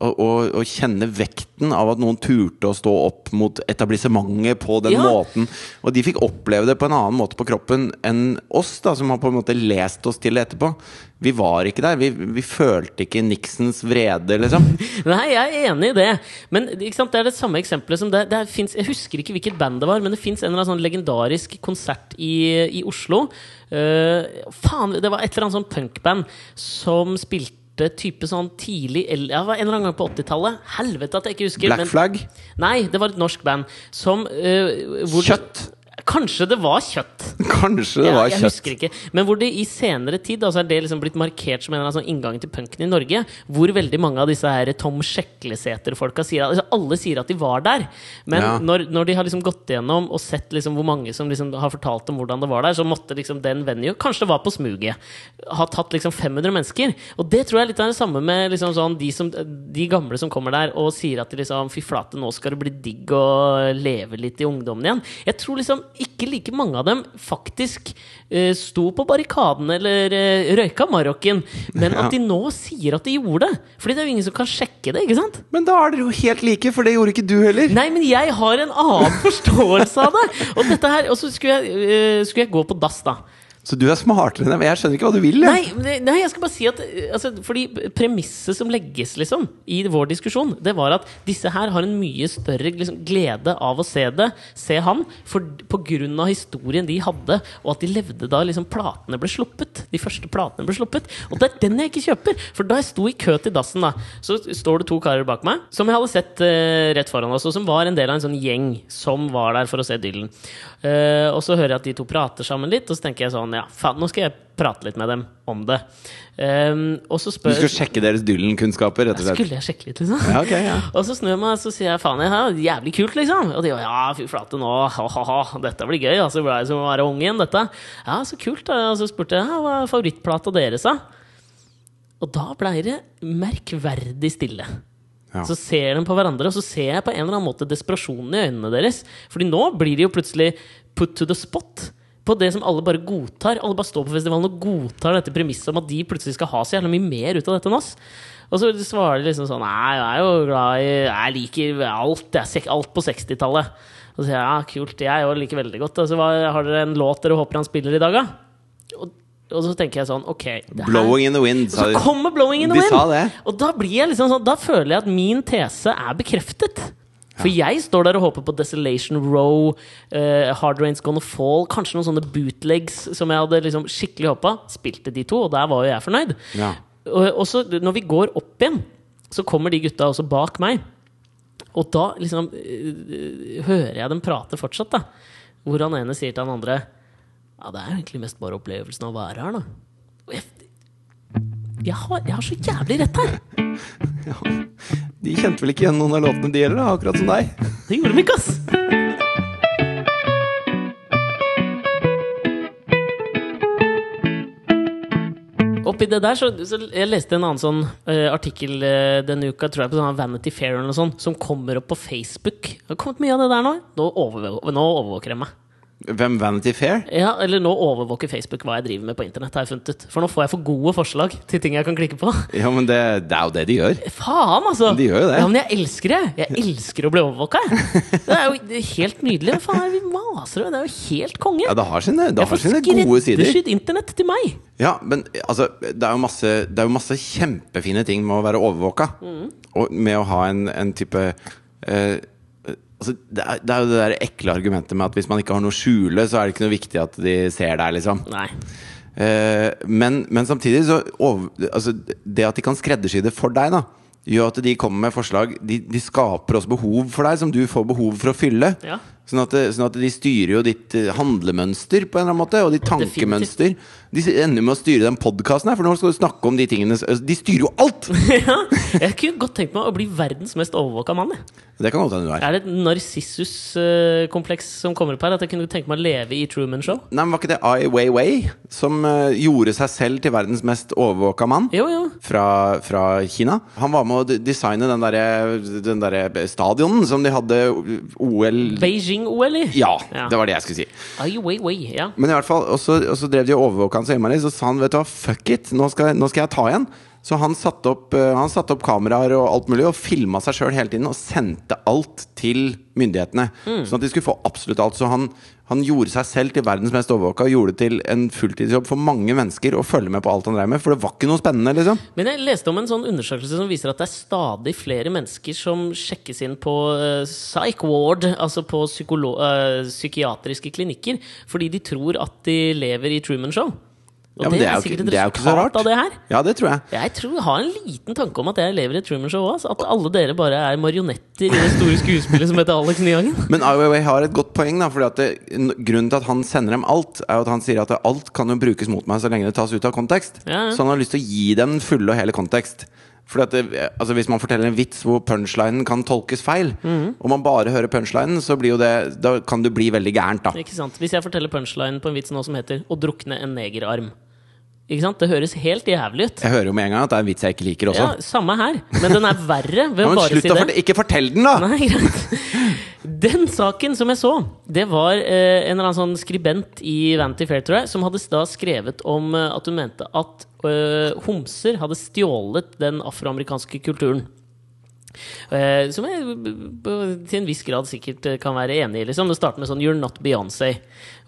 Og kjenne vekten av at noen turte å stå opp mot etablissementet på den Ja. måten. Og de fikk oppleve det på en annen måte på kroppen enn oss, da som har på en måte lest oss til det etterpå. Vi var ikke der. Vi, vi følte ikke Nixons vrede, liksom. Nei, jeg er enig i det. Men det er det samme eksempelet som det, det finnes, Jeg husker ikke hvilket band det var, men det fins en eller annen sånn legendarisk konsert i, i Oslo. Uh, faen, det var et eller annet sånn punkband som spilte type sånn tidlig eller, ja, En eller annen gang på 80-tallet. Helvete at jeg ikke husker. Black Flag. Nei, det var et norsk band som uh, hvor- Kjøtt. Kanskje det var kjøtt. Kanskje det Ja, var jeg kjøtt. husker ikke. Men hvor det i senere tid altså er det liksom blitt markert som en sånn inngang til punken i Norge. Hvor veldig mange av disse her Tom Sjeklesæter-folka sier altså Alle sier at de var der. Men Ja. når, når de har liksom gått igjennom og sett liksom hvor mange som liksom har fortalt om hvordan det var der, så måtte liksom den venue Kanskje det var på smuget. Ha tatt liksom 500 mennesker. Og det tror jeg er litt av det samme med liksom sånn de, som, de gamle som kommer der og sier at de liksom Fy flate, nå skal det bli digg å leve litt i ungdommen igjen. Jeg tror liksom ikke like mange av dem faktisk uh, sto på barrikaden eller uh, røyka Marokken, men Ja. at de nå sier at de gjorde det. Fordi det er jo ingen som kan sjekke det, ikke sant? Men da er dere jo helt like, for det gjorde ikke du heller. Nei, men jeg har en annen forståelse av det! Og dette her, og så skulle jeg, uh, skulle jeg gå på dass, da. Så du er smartere enn dem. Jeg skjønner ikke hva du vil. Nei, nei, jeg skal bare si at eh, altså, Fordi premisset som legges liksom i vår diskusjon, det var at disse her har en mye større liksom, glede av å se det, se han, for, på grunn av historien de hadde, og at de levde da liksom platene ble sluppet. De første platene ble sluppet. Og det er den jeg ikke kjøper! For da jeg sto i kø til dassen, da, så står det to karer bak meg som jeg hadde sett uh, rett foran oss, og som var en del av en sånn gjeng som var der for å se Dylan. Uh, og så hører jeg at de to prater sammen litt, og så tenker jeg sånn Ja, faen, nå skal jeg prate litt med dem om det. Um, og så Du skulle sjekke deres Dylan-kunnskaper, rett og slett. Skulle jeg sjekke litt, liksom? Ja, okay, ja. Og så snur jeg meg og så sier jeg faen, ja, jævlig kult, liksom. Og de var ja, fy flate, nå, ha-ha-ha, dette blir gøy. Altså, ble jeg som å være ung igjen, dette. Ja, så kult. da Og så spurte jeg ja, hva er favorittplata deres, da? Og da blei det merkverdig stille. Ja. Så ser de på hverandre, og så ser jeg på en eller annen måte desperasjonen i øynene deres. Fordi nå blir de jo plutselig put to the spot på det som alle bare godtar. Alle bare står på festivalen og godtar dette premisset om at de plutselig skal ha så jævla mye mer ut av dette enn oss. Og så svarer de liksom sånn Nei, jeg er jo glad i Jeg liker alt, jeg. Alt på 60-tallet. Og så sier jeg ja, kult, jeg òg liker veldig godt. Altså, har dere en låt dere håper han spiller i dag, da? Og, og så tenker jeg sånn Ok. 'Blowing in the wind', så kommer 'Blowing in the Wind'! Og da blir jeg liksom sånn Da føler jeg at min tese er bekreftet. For jeg står der og håper på Desolation Row, uh, Hard Rain's Gonna Fall, kanskje noen sånne bootlegs som jeg hadde liksom skikkelig håpa. Spilte de to, og der var jo jeg fornøyd. Ja. Og, og så når vi går opp igjen, så kommer de gutta også bak meg. Og da liksom uh, hører jeg dem prate fortsatt, da. Hvor han ene sier til han andre Ja, det er jo egentlig mest bare opplevelsen av å være her, da. Og jeg, jeg, har, jeg har så jævlig rett her! De kjente vel ikke igjen noen av låtene de heller, akkurat som deg. Det gjorde de ikke, ass! Oppi det der, så, så Jeg leste en annen sånn uh, artikkel uh, denne uka, tror jeg, på sånn Vanity Fair eller noe sånt, som kommer opp på Facebook. Det har kommet mye av det der nå. Nå, overvå- nå overvåker jeg meg. Hvem Vanity Fair? Ja, eller nå overvåker Facebook hva jeg driver med på internett, har jeg funnet ut. For nå får jeg for gode forslag til ting jeg kan klikke på. Ja, men det, det er jo det de gjør. Faen, altså! De gjør jo det. Ja, men jeg elsker det! Jeg elsker å bli overvåka, jeg. Det er jo helt nydelig. Hva faen er det vi maser om? Det er jo helt konge. Ja, det har sine, det jeg har får sine gode sider. skreddersydd internett til meg! Ja, men altså, det er jo masse, det er jo masse kjempefine ting med å være overvåka. Og med å ha en, en type eh, altså, det, er, det er jo det der ekle argumentet med at hvis man ikke har noe å skjule, så er det ikke noe viktig at de ser deg, liksom. Eh, men, men samtidig så over, altså, Det at de kan skreddersy det for deg, da gjør at de kommer med forslag de, de skaper også behov for deg, som du får behov for å fylle. Ja. Sånn at, sånn at de styrer jo ditt eh, handlemønster på en eller annen måte, og ditt tankemønster. De ender med å styre den podkasten her, for nå skal du snakke om de tingene De styrer jo alt! ja. Jeg kunne godt tenkt meg å bli verdens mest overvåka mann. Det kan godt hende du er. Er det et narsissus-kompleks som kommer opp her? At jeg kunne tenke meg å leve i Truman Show? Nei, men Var ikke det Ai Weiwei som eh, gjorde seg selv til verdens mest overvåka mann? Jo, jo. Fra, fra Kina. Han var med å designe den derre der stadionen som de hadde OL Beijing-OL i. Ja, Ja. det var det jeg skulle si. Ai, wei, wei, ja. Men i hvert fall, og så, og så drev de og overvåka han så innmari. Så sa han vet du hva, fuck it, nå skal, nå skal jeg ta igjen. Så han satte opp, eh, han satte opp kameraer og alt mulig og filma seg sjøl hele tiden og sendte alt til myndighetene. Sånn at de skulle få absolutt alt. Så han, han gjorde seg selv til verdens mest overvåka og gjorde det til en fulltidsjobb for mange mennesker å følge med på alt han drev med. For det var ikke noe spennende, liksom. Men jeg leste om en sånn undersøkelse som viser at det er stadig flere mennesker som sjekkes inn på uh, psych ward, altså på eh, psykiatriske klinikker, fordi de tror at de lever i Truman Show. Og Ja, men det, er jo sikkert ikke- et det er resultat av det her. Ja, det tror jeg. Jeg tror jeg har en liten tanke om at jeg lever i et Truman Show òg. At alle dere bare er marionetter i det store skuespillet som heter Alex Nyhagen. Men Ai har et godt poeng. da Fordi at det, Grunnen til at han sender dem alt, er at han sier at alt kan jo brukes mot meg så lenge det tas ut av kontekst. Ja, ja. Så han har lyst til å gi dem den fulle og hele kontekst. Fordi at det, altså Hvis man forteller en vits hvor punchlinen kan tolkes feil, Mhm. og man bare hører punchlinen, så blir jo det Da kan du bli veldig gærent, da. Hvis jeg forteller punchline på en vits nå som heter 'Å drukne en negerarm'. Ikke sant? Det høres helt jævlig ut. Jeg hører jo med en gang at det er en vits jeg ikke liker også. Ja, Samme her. Men den er verre ved Ja, å bare slutt si å det. fortelle Ikke fortell den, da! Nei, greit. Den saken som jeg så, det var eh, en eller annen sånn skribent i Vanity Fair, tror jeg, som hadde da skrevet om eh, at hun mente at eh, homser hadde stjålet den afroamerikanske kulturen. Eh, som jeg til en viss grad sikkert eh, kan være enig i. Liksom. Det starter med sånn 'You're not Beyoncé'.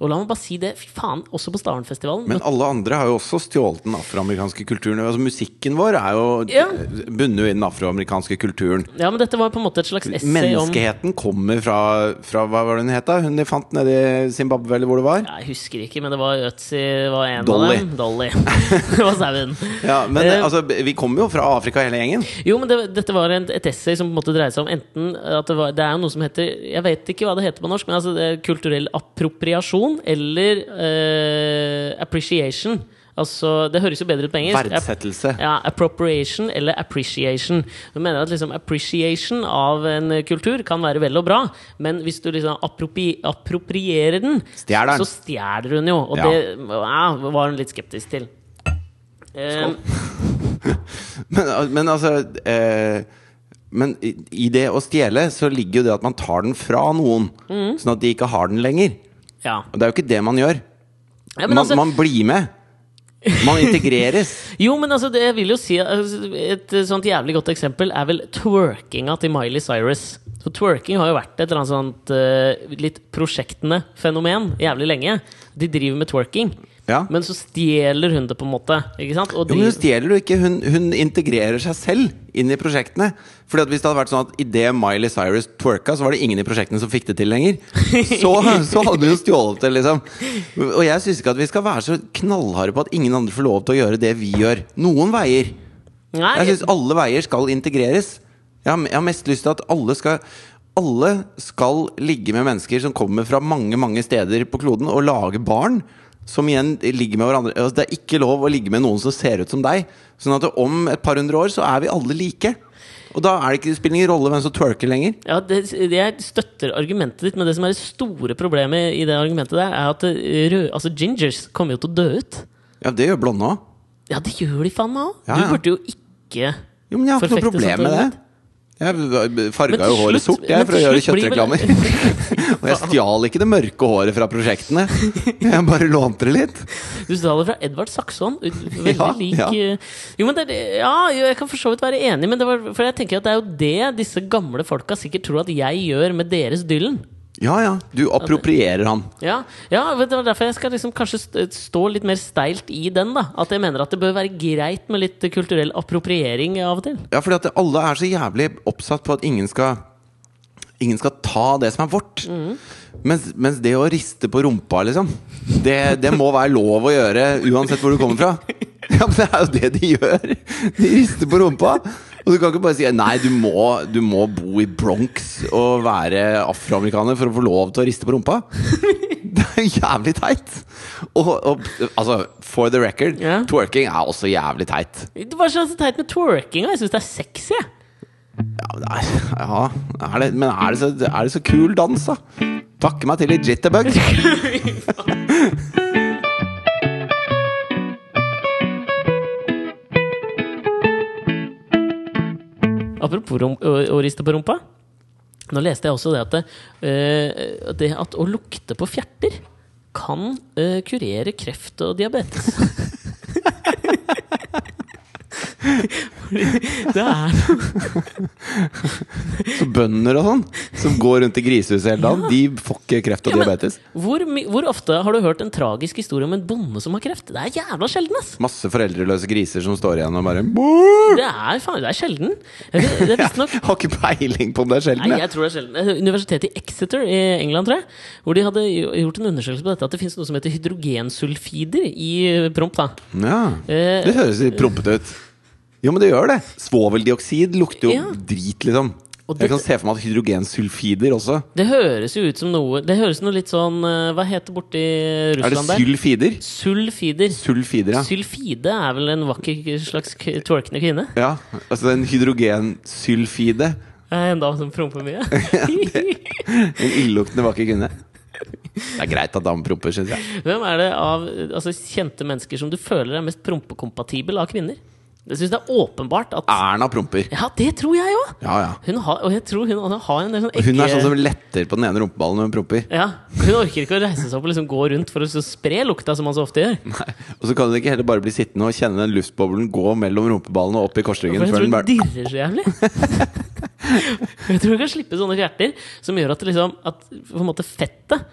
Og la meg bare si det, fy faen, også på Starenfestivalen. Men alle andre har jo også stjålet den afroamerikanske kulturen. Altså Musikken vår er jo Ja. bundet i den afroamerikanske kulturen. Ja, men dette var på en måte et slags essay om Menneskeheten kommer fra, fra Hva var det hun het? da? Hun de fant nede i Zimbabwe, eller hvor det var? Ja, Jeg husker ikke, men det var Ötzi var en Dolly. av dem. Dolly. det var sauen. Ja, Men uh, altså, vi kommer jo fra Afrika, hele gjengen. Jo, men det, dette var et, et essay som på en måte dreier seg om enten at det, var, det er noe som heter Jeg vet ikke hva det heter på norsk, men altså det er kulturell appropriasjon eller uh, appreciation. Altså, det høres jo bedre ut på engelsk. Verdsettelse. Ja, appropriation eller appreciation. Du mener at liksom appreciation av en kultur kan være vel og bra, men hvis du liksom appropri approprierer den, stjæler den. så stjeler hun jo. Og Ja. det ja, var hun litt skeptisk til. Eh, Men, men altså eh, Men i, i det å stjele så ligger jo det at man tar den fra noen, Mm. sånn at de ikke har den lenger. ja. Og det er jo ikke det man gjør. Ja, men man, altså- man blir med. Man integreres. Jo, men altså, det vil jo si altså, Et eh, sånt jævlig godt eksempel er vel twerkinga til Miley Cyrus. Så Twerking har jo vært et eller annet sånt uh, litt prosjektende fenomen jævlig lenge. De driver med twerking, Ja. men så stjeler hun det, på en måte. Ikke sant? Og Jo, men hun stjeler jo ikke, hun, hun integrerer seg selv inn i prosjektene. Fordi at Hvis det hadde vært sånn at idet Miley Cyrus twerka, så var det ingen i prosjektene som fikk det til lenger, så, så hadde hun stjålet det, liksom. Og jeg syns ikke at vi skal være så knallharde på at ingen andre får lov til å gjøre det vi gjør. Noen veier. Nei, Jeg syns alle veier skal integreres. Jeg har, jeg har mest lyst til at alle skal Alle skal ligge med mennesker som kommer fra mange mange steder på kloden, og lage barn. Som igjen ligger med hverandre altså, Det er ikke lov å ligge med noen som ser ut som deg. Sånn at om et par hundre år så er vi alle like. Og da er det ikke, det spiller ingen rolle hvem som twerker lenger. Ja, det, Jeg støtter argumentet ditt, men det som er det store problemet i det argumentet der, er at eh, rød, altså gingers kommer jo til å dø ut. Ja, det gjør blonde òg. Ja, det gjør de faen meg òg! Ja, Du burde jo ikke Jo, men jeg har ikke noe problem med det. Jeg farga jo håret sort jeg, for å gjøre kjøttreklamer. og jeg stjal ikke det mørke håret fra prosjektene. Jeg bare lånte det litt. Du stjal det fra Edvard Saxon. Veldig Ja, lik ja. eh, Jo, men det, ja, jeg kan for så vidt være enig, men det var, for jeg tenker at det er jo det disse gamle folka sikkert tror at jeg gjør med deres Dylan. Ja ja, du approprierer han. Ja, ja det var derfor jeg skal liksom kanskje stå litt mer steilt i den. da At jeg mener at det bør være greit med litt kulturell appropriering av og til. Ja, fordi at alle er så jævlig oppsatt på at ingen skal ingen skal ta det som er vårt. Mens, mens det å riste på rumpa, liksom det, det må være lov å gjøre uansett hvor du kommer fra. Ja, men Det er jo det de gjør! De rister på rumpa. Og du kan ikke bare si nei, du må, du må bo i Bronx og være afroamerikaner for å få lov til å riste på rumpa. Det er jævlig teit! Og, og altså, for the record, Ja. twerking er også jævlig teit. Hva er så teit med twerking? Jeg syns det er sexy. Ja, men det er, ja, er det, men er det, så, er det så kul dans, da? Takke meg til i jitterbug. Apropos rom, å, å riste på rumpa. Nå leste jeg også det at eh, det at å lukte på fjerter kan uh, kurere kreft og diabetes. Fordi det er Så bønder og sånn, som går rundt i grisehuset hele dagen, de får ikke kreft og Ja, diabetes. hvor, hvor ofte har du hørt en tragisk historie om en bonde som har kreft? Det er jævla sjelden, ass! Masse foreldreløse griser som står igjen og bare Bå! Det er, faen, det er sjelden. Det, det er visstnok Har ikke peiling på om det er sjelden. Nei, jeg. jeg tror det er sjelden. Eh, Universitetet i Exeter i England, tror jeg. Hvor de hadde gjort en undersøkelse på dette at det finnes noe som heter hydrogensulfider i promp. da Ja, Eh, Det høres litt prompete ut. Jo, men det gjør det. Svoveldioksid lukter jo Ja. drit, liksom. Og Jeg det- kan se for meg at hydrogensulfider også. Det høres jo ut som noe Det høres noe litt sånn eh, Hva heter borti Er det Russland der? sylfider? Sulfider. Sulfider, ja. Sylfide er vel en vakker slags k- twerkende kvinne? ja. Altså en hydrogensylfide. Eh, En dame som promper mye? En illeluktende vakker kvinne. Det er greit at damer promper, syns jeg. Hvem er det av altså, kjente mennesker som du føler er mest prompekompatibel av kvinner? Jeg syns det er åpenbart at Erna promper. Ja, det tror jeg òg! Ja, ja. Hun har, og jeg tror hun også har en del sånn Hun er sånn som letter på den ene rumpeballen når hun promper. Ja, Hun orker ikke å reise seg opp og liksom gå rundt for å spre lukta, som man så ofte gjør. Nei. Og så kan hun ikke heller bare bli sittende og kjenne den luftboblen gå mellom rumpeballene og opp i korsryggen. For jeg tror hun bare dirrer så jævlig. jeg tror hun kan slippe sånne fjerter som gjør at, liksom, at på en måte fettet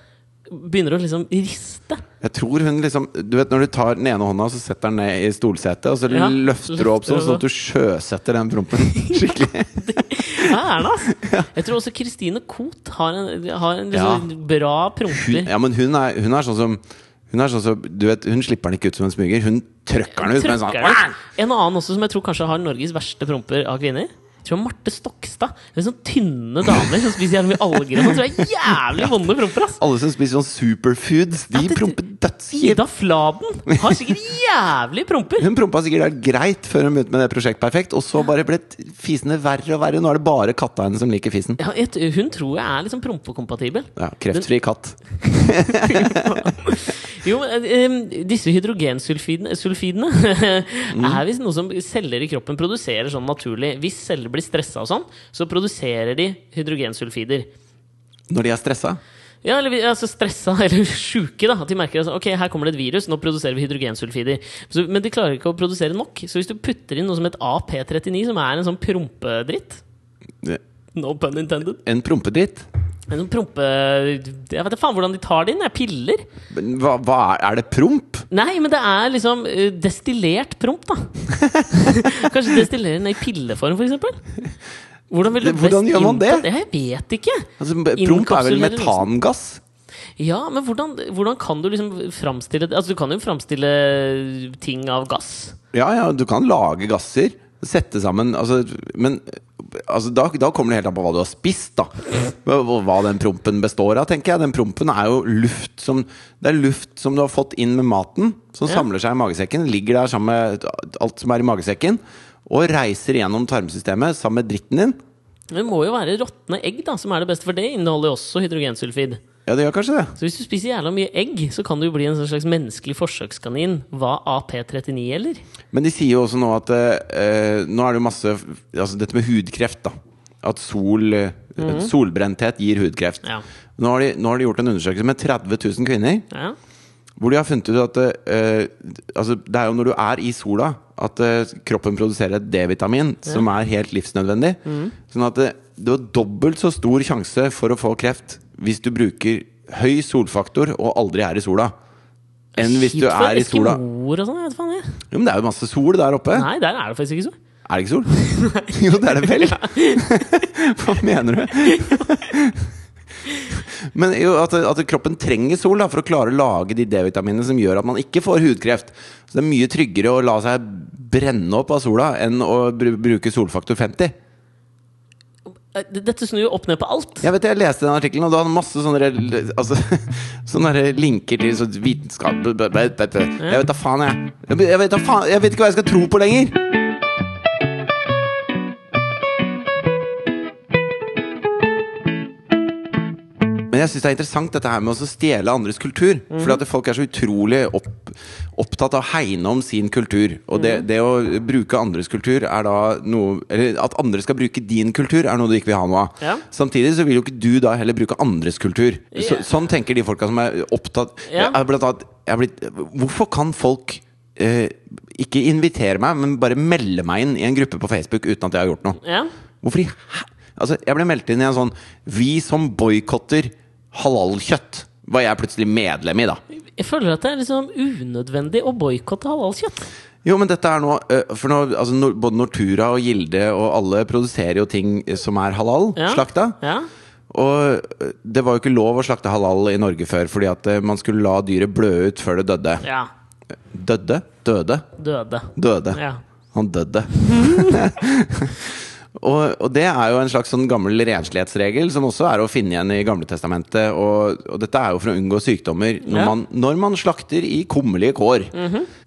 begynner å liksom riste. Jeg tror hun liksom Du vet når du tar den ene hånda så setter den ned i stolsetet, og så Ja, løfter du opp sånn, sånn at du sjøsetter den prompen skikkelig. Ja, Erna, Ja. Jeg tror også Christine Koht har en, har en liksom bra Hun, promper. ja, men hun er, hun er sånn som hun sånn du vet, hun slipper den ikke ut som en smyger. Hun trøkker den ut med en sånn En annen også som jeg tror kanskje har Norges verste promper av kvinner. Jeg Marte Stokstad. Det er sånn tynne damer som spiser jævlig mye alger. og sånn, tror jeg jævlig vonde promper, ass! Alle som spiser sånn superfoods, de det- promper dødskjipt. Ida Fladen har sikkert jævlig promper! Hun prompa sikkert helt greit før hun begynte med det Prosjekt Perfekt, og så bare ble fisene verre og verre. Nå er det bare katta hennes som liker fisen. Ja, hun tror jeg er liksom prompekompatibel. Ja, Kreftfri katt. Jo, men, eh, disse hydrogensulfidene er visst noe som celler i kroppen produserer sånn naturlig. Hvis celler blir stressa og sånn, så produserer de hydrogensulfider. Når de er stressa. Ja, eller altså stressa eller sjuke. da At de merker at ok, her kommer det et virus, nå produserer vi hydrogensulfider. Så, men de klarer ikke å produsere nok. Så hvis du putter inn noe som heter AP39, som er en sånn prompedritt No pun intended. En prompedritt. En sånn prompe... Jeg vet faen hvordan de tar det inn. Det er piller. Men Hva, hva er, er det promp? Nei, men det er liksom eh, destillert promp, da. Kanskje destillere den i pilleform, for eksempel? Hvordan, vil du Det- hvordan best gjør man det? Det Jeg vet ikke. Altså, promp er vel Inkapsulere liksom. metangass? Ja, men hvordan, hvordan kan du liksom framstille det? Altså, du kan jo framstille ting av gass. Ja, ja, du kan lage gasser. Sette sammen altså, Men altså, da, da kommer det helt an på hva du har spist, da. Hva, den prompen består av, tenker jeg. Den prompen er jo luft som Det er luft som du har fått inn med maten, som Ja. samler seg i magesekken. Ligger der sammen med alt som er i magesekken. Og reiser gjennom tarmsystemet sammen med dritten din. Det må jo være råtne egg da, som er det beste, for det inneholder jo også hydrogensulfid. Ja, det gjør kanskje det. Så hvis du spiser jævla mye egg, så kan du bli en slags menneskelig forsøkskanin hva AP39 gjelder. Men de sier jo også nå at eh, Nå er det jo masse Altså dette med hudkreft, da. At sol, eh, solbrenthet gir hudkreft. Ja. Nå, har de, nå har de gjort en undersøkelse med 30 000 kvinner. Ja. Hvor de har funnet ut at eh, altså, Det er jo når du er i sola, at eh, kroppen produserer et D-vitamin som er helt livsnødvendig. Sånn at det, det var dobbelt så stor sjanse for å få kreft hvis du bruker høy solfaktor og aldri er i sola, enn hvis du er i sola. eskimoer og sånn, vet faen jeg. Jo, men det er jo masse sol der oppe. Nei, der er det faktisk ikke sol. Er det ikke sol? jo, det er det vel! Hva mener du? Men jo, at, at kroppen trenger sol da, for å klare å lage de D-vitaminene som gjør at man ikke får hudkreft. Så det er mye tryggere å la seg brenne opp av sola enn å bru bruke solfaktor 50. Dette snur jo opp ned på alt. Jeg vet Jeg leste den artikkelen, og du hadde masse sånne, altså, sånne linker til sånn vitenskap Jeg vet da faen, jeg. Jeg vet, jeg, vet jeg vet ikke hva jeg skal tro på lenger! Men jeg syns det er interessant dette her med å stjele andres kultur. Fordi at folk er så utrolig opp, opptatt av å hegne om sin kultur. Og det, det å bruke andres kultur er da noe Eller at andre skal bruke din kultur, er noe du ikke vil ha noe av. Ja. Samtidig så vil jo ikke du da heller bruke andres kultur. Så, sånn tenker de folka som er opptatt jeg er blant annet, jeg blitt, Hvorfor kan folk eh, ikke invitere meg, men bare melde meg inn i en gruppe på Facebook uten at jeg har gjort noe? Ja. Hvorfor i? Altså, jeg ble meldt inn i en sånn Vi som boikotter halalkjøtt, var jeg plutselig medlem i, da. Jeg føler at det er liksom unødvendig å boikotte halalkjøtt. Jo, men dette er nå For nå, altså, både Nortura og Gilde og alle produserer jo ting som er halal, Ja. slakta. Ja. Og det var jo ikke lov å slakte halal i Norge før, fordi at man skulle la dyret blø ut før det døde. ja. Dødde? Døde? Døde. Døde. Ja. Han døde. og, og det er jo en slags sånn gammel renslighetsregel som også er å finne igjen i Gamletestamentet. Og, og dette er jo for å unngå sykdommer når, Ja. man, når man slakter i kummerlige kår.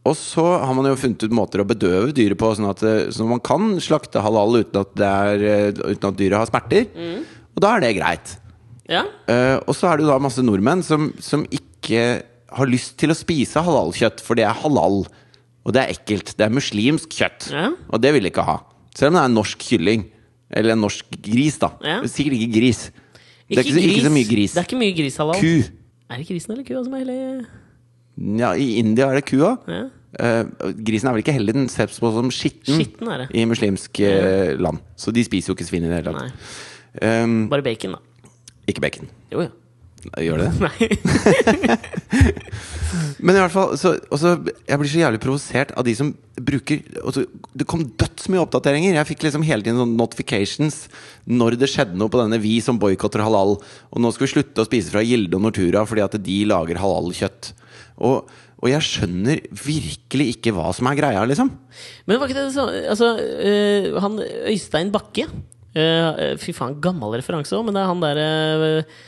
Og så har man jo funnet ut måter å bedøve dyret på, sånn at, det- så man kan slakte halal uten at, det er, eh, uten at dyret har smerter. Og da er det greit. Ja. Uh, og så er det jo da masse nordmenn som, som ikke har lyst til å spise halalkjøtt, for det er halal. Og det er ekkelt. Det er muslimsk kjøtt. Ja. Og det vil de ikke ha. Selv om det er en norsk kylling. Eller en norsk gris, da. Ja. Sikkert ikke gris. Det er ikke, så- ikke så mye gris. Det er ikke mye gris halal. Ku. Er det grisen eller kua som er hele Ja, I India er det kua. ja. Uh, grisen er vel ikke heller den ses på som skitten Skitten er det. i muslimsk ja. land. Så de spiser jo ikke svin i det hele tatt. Um, Bare bacon, da. ikke bacon. Jo, jo. Gjør det det? Nei. Men i hvert fall så, også, Jeg blir så jævlig provosert av de som bruker også, Det kom dødsmye oppdateringer. Jeg fikk liksom hele tiden sånne notifications når det skjedde noe på denne Vi som boikotter halal. Og nå skal vi slutte å spise fra Gilde og Nortura fordi at de lager halalkjøtt. Og, og jeg skjønner virkelig ikke hva som er greia, liksom. Men var ikke det sånn Altså, øh, han Øystein Bakke øh, Fy faen, gammel referanse òg, men det er han derre øh,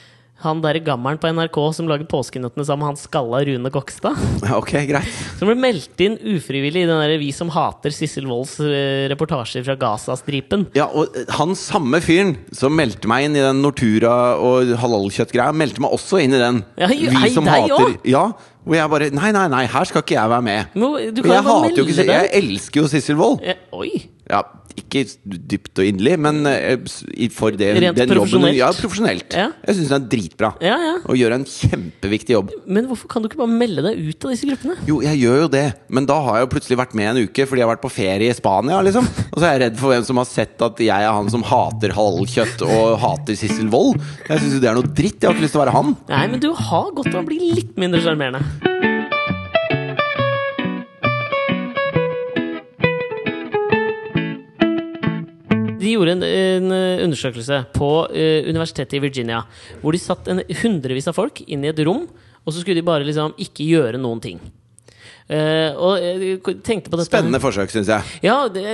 han der gammelen på NRK som lager Påskenøttene sammen med han skalla Rune Kokstad. Ok, greit. Som ble meldt inn ufrivillig i den der Vi som hater Sissel Wolds øh, reportasjer fra Gazastripen. Ja, og eh, han samme fyren som meldte meg inn i den Nortura og halalkjøttgreia, meldte meg også inn i den. Ja, hei, hei, deg også? Ja, hvor jeg bare Nei, nei, nei, her skal ikke jeg være med. Men, jo jeg hater jo ikke Jeg elsker jo Sissel Wold. Ja, Oi! Ja, ikke dypt og inderlig, men eh, for det, Rent den jobben? Ja, profesjonelt. Ja. Jeg syns den er dritbra. Ja, ja. Og gjør en kjempeviktig jobb. Men hvorfor kan du ikke bare melde deg ut av disse gruppene? Jo, jeg gjør jo det, men da har jeg jo plutselig vært med en uke fordi jeg har vært på ferie i Spania, liksom. Og så er jeg redd for hvem som har sett at jeg er han som hater halvkjøtt og hater Sissel Wold. Jeg syns jo det er noe dritt. Jeg har ikke lyst til å være han. Nei, men du har godt av å bli litt mindre sjarmerende. De gjorde en, en undersøkelse på uh, universitetet i Virginia, hvor de satt en hundrevis av folk inn i et rom, og så skulle de bare liksom ikke gjøre noen ting. Eh, og jeg tenkte på dette Spennende forsøk, syns jeg. Ja, det,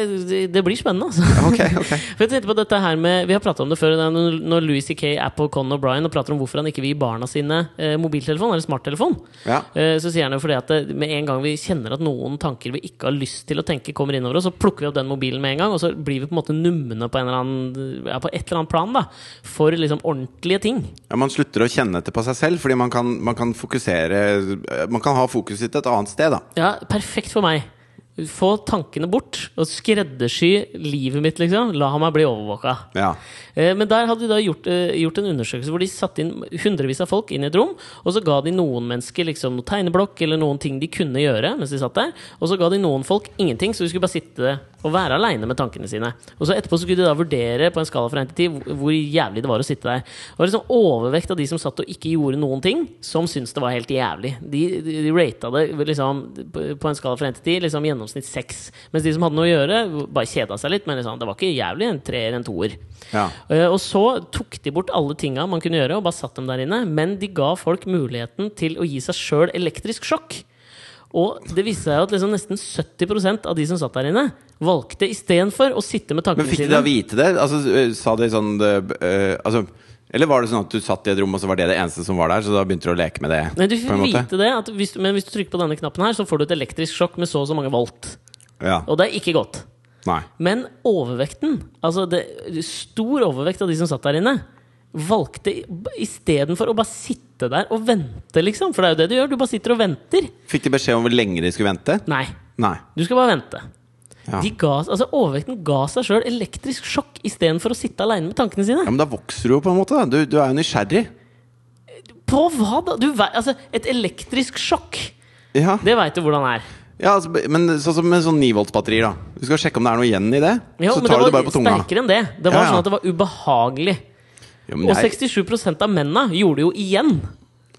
det, blir spennende, altså. Ok, ok. For jeg tenkte på dette her med Vi har pratet om det før. Når Louis C.K. er på og O'Brien og prater om hvorfor han ikke vil gi barna sine uh, mobiltelefon eller smarttelefon, Ja. Uh, så sier han jo fordi at det, med en gang vi kjenner at noen tanker vi ikke har lyst til å tenke, kommer innover oss, så plukker vi opp den mobilen med en gang, og så blir vi på en måte numne på, en eller annen, ja, på et eller annet plan da for liksom ordentlige ting. Ja, man slutter å kjenne etter på seg selv, fordi man kan, man kan fokusere Man kan ha fokuset sitt et annet sted, da. Ja, perfekt for meg. Få tankene bort og skreddersy livet mitt, liksom. La meg bli overvåka. Ja. Eh, Men der hadde de da gjort, eh, gjort en undersøkelse hvor de satte inn hundrevis av folk inn i et rom, og så ga de noen mennesker liksom noe tegneblokk eller noen ting de kunne gjøre mens de satt der, og så ga de noen folk ingenting, så de skulle bare sitte og være aleine med tankene sine. Og så etterpå så skulle de da vurdere på en skala fra 1 til 10 hvor- jævlig det var å sitte der. Det var liksom overvekt av de som satt og ikke gjorde noen ting, som syntes det var helt jævlig. De, de, de rata det liksom på på en skala fra 1 til 10, liksom gjennomsnitt 6. Mens de som hadde noe å gjøre, bare kjeda seg litt. Men liksom, det var ikke jævlig en treer, en toer. Ja. Eh, Og så tok de bort alle tinga man kunne gjøre, og bare satt dem der inne. Men de ga folk muligheten til å gi seg sjøl elektrisk sjokk. Og det viste seg at liksom nesten 70% av de som satt der inne, valgte istedenfor å sitte med Men fikk de da vite det? Altså, øh, sa de sånn det, øh, altså, Eller var det sånn at du satt i et rom, og så var det det eneste som var der? Så da begynte du å leke med det? Nei, du fikk vite det, at hvis, men hvis du trykker på denne knappen her, så får du et elektrisk sjokk med så og så mange volt. Ja. Og det er ikke godt. Nei. Men overvekten, altså det, stor overvekt av de som satt der inne, valgte istedenfor å bare sitte der og vente, liksom. For det er jo det du gjør. Du bare sitter og venter. Fikk de beskjed om hvor lenge de skulle vente? Nei, Nei. du skal bare vente. Ja. Ga, altså Overvekten ga seg sjøl elektrisk sjokk istedenfor å sitte aleine med tankene sine. ja, Men da vokser du jo, på en måte. Du, du er jo nysgjerrig. På hva da? Du, altså, et elektrisk sjokk, Ja, det veit du hvordan det er. ja altså, men sånn som med sånn 9-voltsbatterier, da. Du skal sjekke om det er noe igjen i det. Ja, så tar du det det bare på tunga. sterkere enn det. Det var Ja, ja. sånn at det var ubehagelig. Men Og jeg- 67% av mennene gjorde det jo igjen.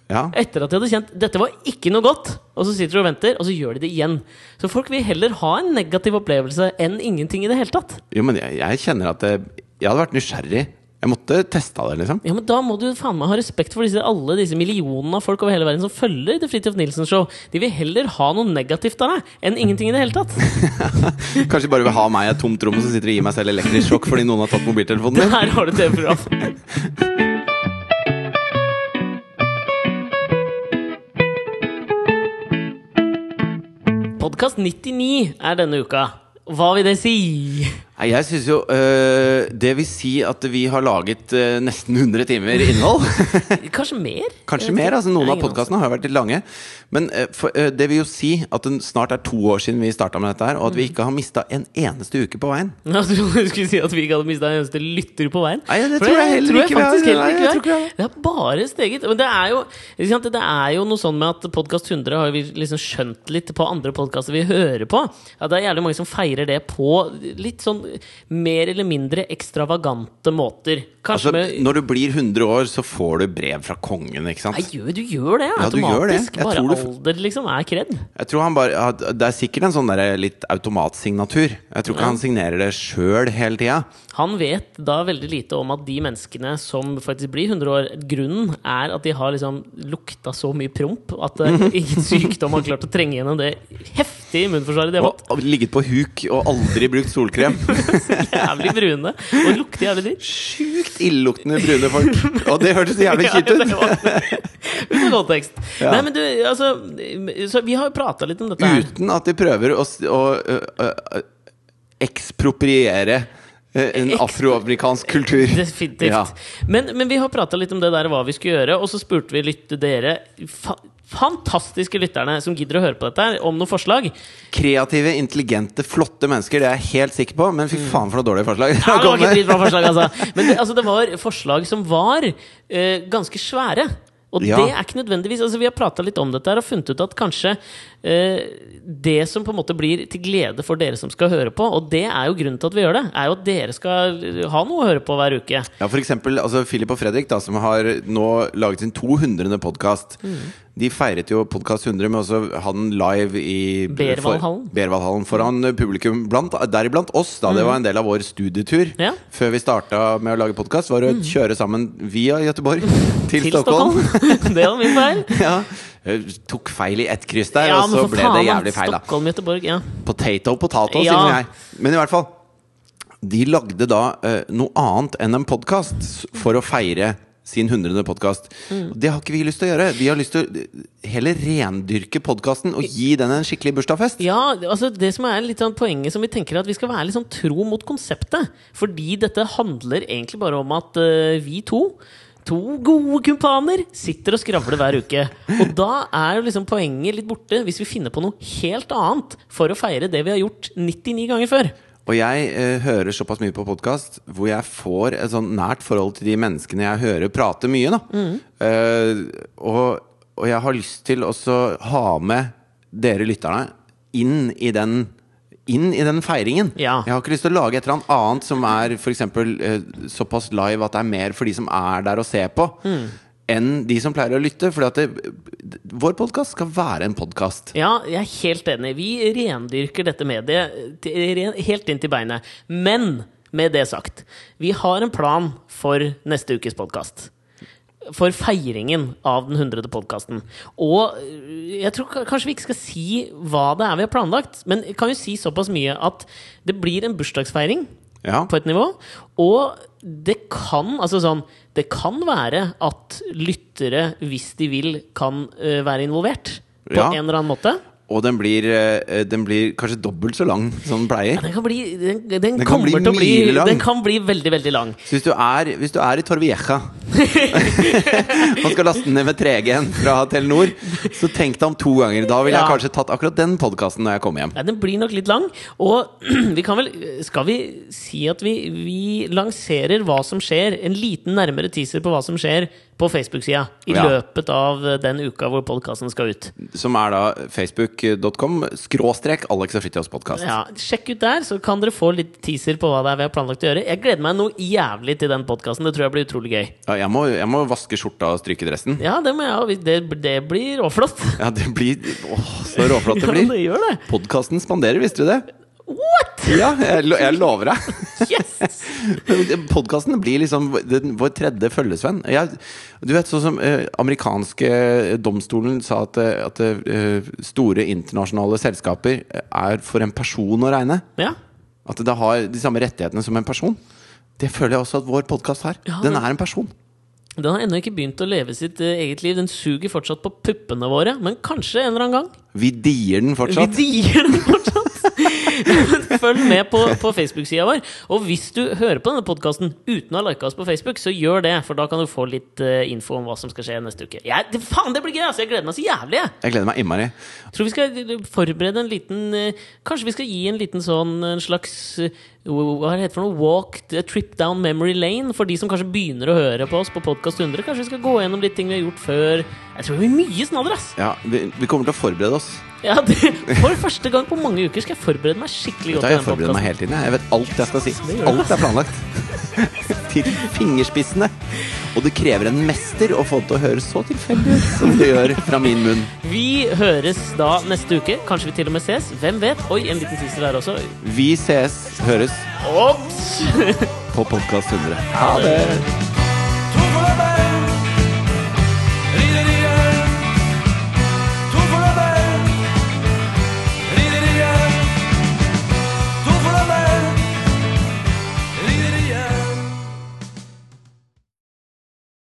ja. Etter at de hadde kjent dette var ikke noe godt, og så sitter de og venter, og så gjør de det igjen. Så folk vil heller ha en negativ opplevelse enn ingenting i det hele tatt. Jo, men jeg, jeg kjenner at det, jeg hadde vært nysgjerrig. Jeg måtte testa det, liksom. Ja, men Da må du faen meg ha respekt for disse, alle disse millionene av folk over hele verden som følger The Fridtjof Nilsen Show. De vil heller ha noe negativt av deg enn ingenting i det hele tatt. Kanskje de bare vil ha meg i et tomt rom så sitter og gir meg selv elektrisk sjokk fordi noen har tatt mobiltelefonen min. Her har du TV-program. Podkast 99 er denne uka. Hva vil det si? Jeg synes jo øh, Det vil si at vi har laget øh, nesten 100 timer innhold. Kanskje mer? Kanskje mer. altså Noen av podkastene har vært litt lange. Men øh, for, øh, det vil jo si at det snart er to år siden vi starta med dette her, og at vi ikke har mista en eneste uke på veien. Trodde du skulle si at vi ikke hadde mista en eneste lytter på veien. Nei, det tror jeg heller tror ikke vi har. heller ikke vi har. Det har bare steget. Men det er jo, det er jo noe sånn med at Podkast 100 har vi liksom skjønt litt på andre podkaster vi hører på. At det er jævlig mange som feirer det på litt sånn mer eller mindre ekstravagante måter. Kanskje Altså, med når du blir 100 år, så får du brev fra kongen, ikke sant? Nei, du gjør det Ja, automatisk. gjør det. Bare du alder liksom er kred. Jeg tror han bare Det er sikkert en sånn der litt automatsignatur. Jeg tror ikke han signerer det sjøl hele tida. Han vet da veldig lite om at de menneskene som faktisk blir 100 år Grunnen er at de har liksom lukta så mye promp at eh, ingen sykdom har klart å trenge gjennom det heftige immunforsvaret de har Og, og ligget på huk og aldri brukt solkrem. Jævlig brune og lukter jævlig dritt. Sjukt illeluktende brune folk. Og det hørtes jævlig kjipt ut. Uten kontekst. Ja. Nei, men du, altså Så vi har jo prata litt om dette her. Uten at de prøver å, å, å ø, ekspropriere en afroamerikansk kultur. Definitivt. Ja. Men, men vi har prata litt om det der hva vi skulle gjøre, og så spurte vi lytte dere fa fantastiske lytterne som gidder å høre på dette, her om noen forslag. Kreative, intelligente, flotte mennesker, det er jeg helt sikker på. Men fy faen for noe dårlig forslag. Mm. Ja, det var ikke dritbra forslag, altså. Men det, altså, det var forslag som var uh, ganske svære. Og Ja. det er ikke nødvendigvis altså Vi har prata litt om dette her og funnet ut at kanskje eh, det som på en måte blir til glede for dere som skal høre på, og det er jo grunnen til at vi gjør det, er jo at dere skal ha noe å høre på hver uke. Ja, for eksempel altså Philip og Fredrik, da, som har nå laget sin 200. podkast. De feiret jo Podkast 100 med også han ha live i Berwaldhallen. for- foran publikum, blant, deriblant oss. da Det var en del av vår studietur Ja. før vi starta med å lage podkast. Var å kjøre sammen via Gøteborg til, Til Stockholm. Stockholm. det var min feil. ja. Tok feil i ett kryss der, Ja, og så ble det jævlig feil. da Stockholm, Göteborg, ja. Potato, potato, Ja. sier jeg. Men i hvert fall De lagde da uh, noe annet enn en podkast for å feire sin 100. podkast. Mm. Det har ikke vi lyst til å gjøre. Vi har lyst til å heller rendyrke podkasten og gi den en skikkelig bursdagsfest. Ja, altså det som er litt sånn poenget som vi tenker er at vi skal være litt sånn tro mot konseptet. Fordi dette handler egentlig bare om at uh, vi to To gode kumpaner sitter og skravler hver uke. Og da er jo liksom poenget litt borte hvis vi finner på noe helt annet for å feire det vi har gjort 99 ganger før. Og jeg eh, hører såpass mye på podkast hvor jeg får et sånn nært forhold til de menneskene jeg hører prate mye. Mm. Eh, og, og jeg har lyst til også ha med dere lytterne inn i den inn i den feiringen. Ja. Jeg har ikke lyst til å lage et eller annet som er for eksempel, eh, såpass live at det er mer for de som er der og ser på, Mm. Enn de som pleier å lytte. For vår podkast skal være en podkast. Ja, jeg er helt enig. Vi rendyrker dette mediet helt inn til beinet. Men med det sagt, vi har en plan for neste ukes podkast. For feiringen av den hundrede podkasten. Og øh, jeg tror kanskje vi ikke skal si hva det er vi har planlagt, men jeg kan jo si såpass mye at det blir en bursdagsfeiring Ja. på et nivå. Og det kan altså sånn Det kan være at lyttere, hvis de vil, kan øh, være involvert. På Ja. en eller annen måte. Og den blir, eh, den blir kanskje dobbelt så lang som den pleier. Ja, den kan bli Den, den, Den kan bli til å bli milelang. Den kan bli veldig, veldig lang. Så hvis du er, hvis du er i Torvieja og skal laste den ned med 3G-en fra Telenor, så tenk deg om to ganger. Da ville jeg Ja. kanskje tatt akkurat den podkasten når jeg kommer hjem. Ja, den blir nok litt lang. Og vi kan vel Skal vi si at vi, vi lanserer hva som skjer? En liten nærmere teaser på hva som skjer på Facebook-sida i Ja. løpet av den uka hvor podkasten skal ut. Som er da facebook.com skråstrek Alex og Fritjofs podkast. Ja, Sjekk ut der, så kan dere få litt teaser på hva det er vi har planlagt å gjøre. Jeg gleder meg noe jævlig til den podkasten. Det tror jeg blir utrolig gøy. Ja, jeg, må, jeg må vaske skjorta og stryke dressen. Ja, det må jeg òg. Det, det blir råflott. Ja, det blir Åh, så råflott det Ja, blir. det gjør det. Podkasten spanderer, visste du det? What?! Ja, jeg, jeg lover deg. Yes! Podkasten blir liksom vår tredje følgesvenn. Jeg, du vet, sånn som eh, amerikanske domstolen sa at, eh, at eh, store internasjonale selskaper er for en person å regne. Ja. At det har de samme rettighetene som en person. Det føler jeg også at vår podkast har. Ja, Den er en person. Den har ennå ikke begynt å leve sitt eh, eget liv. Den suger fortsatt på puppene våre. Men kanskje en eller annen gang. Vi dier den fortsatt. Vi dier den fortsatt! Følg med på, på Facebook-sida vår. Og hvis du hører på denne podkasten uten å ha lika oss på Facebook, så gjør det, for da kan du få litt uh, info om hva som skal skje neste uke. Jeg, det, faen, det blir gøy! Altså, jeg gleder meg så jævlig! Jeg. Jeg gleder meg innmari. Tror vi skal eh, forberede en liten uh, Kanskje vi skal gi en liten sånn en slags eh, hva heter det for noe? Walk, a trip down memory lane for de som kanskje begynner å høre på oss på Podkast 100. Kanskje vi skal gå gjennom litt ting vi har gjort før. Jeg tror det blir mye snadder, ass! Ja, vi, vi kommer til å forberede oss. Ja, det, For første gang på mange uker skal jeg forberede meg skikkelig godt. jeg den forbereder meg hele tiden. jeg. Jeg vet alt jeg skal si. Det. Alt er planlagt. til fingerspissene. Og det krever en mester å få det til å høres så tilfeldig ut som det gjør fra min munn. Vi høres da neste uke. Kanskje vi til og med ses. Hvem vet? Oi, en liten teaser der også. Vi ses, høres. På Podkast 100. Ha det.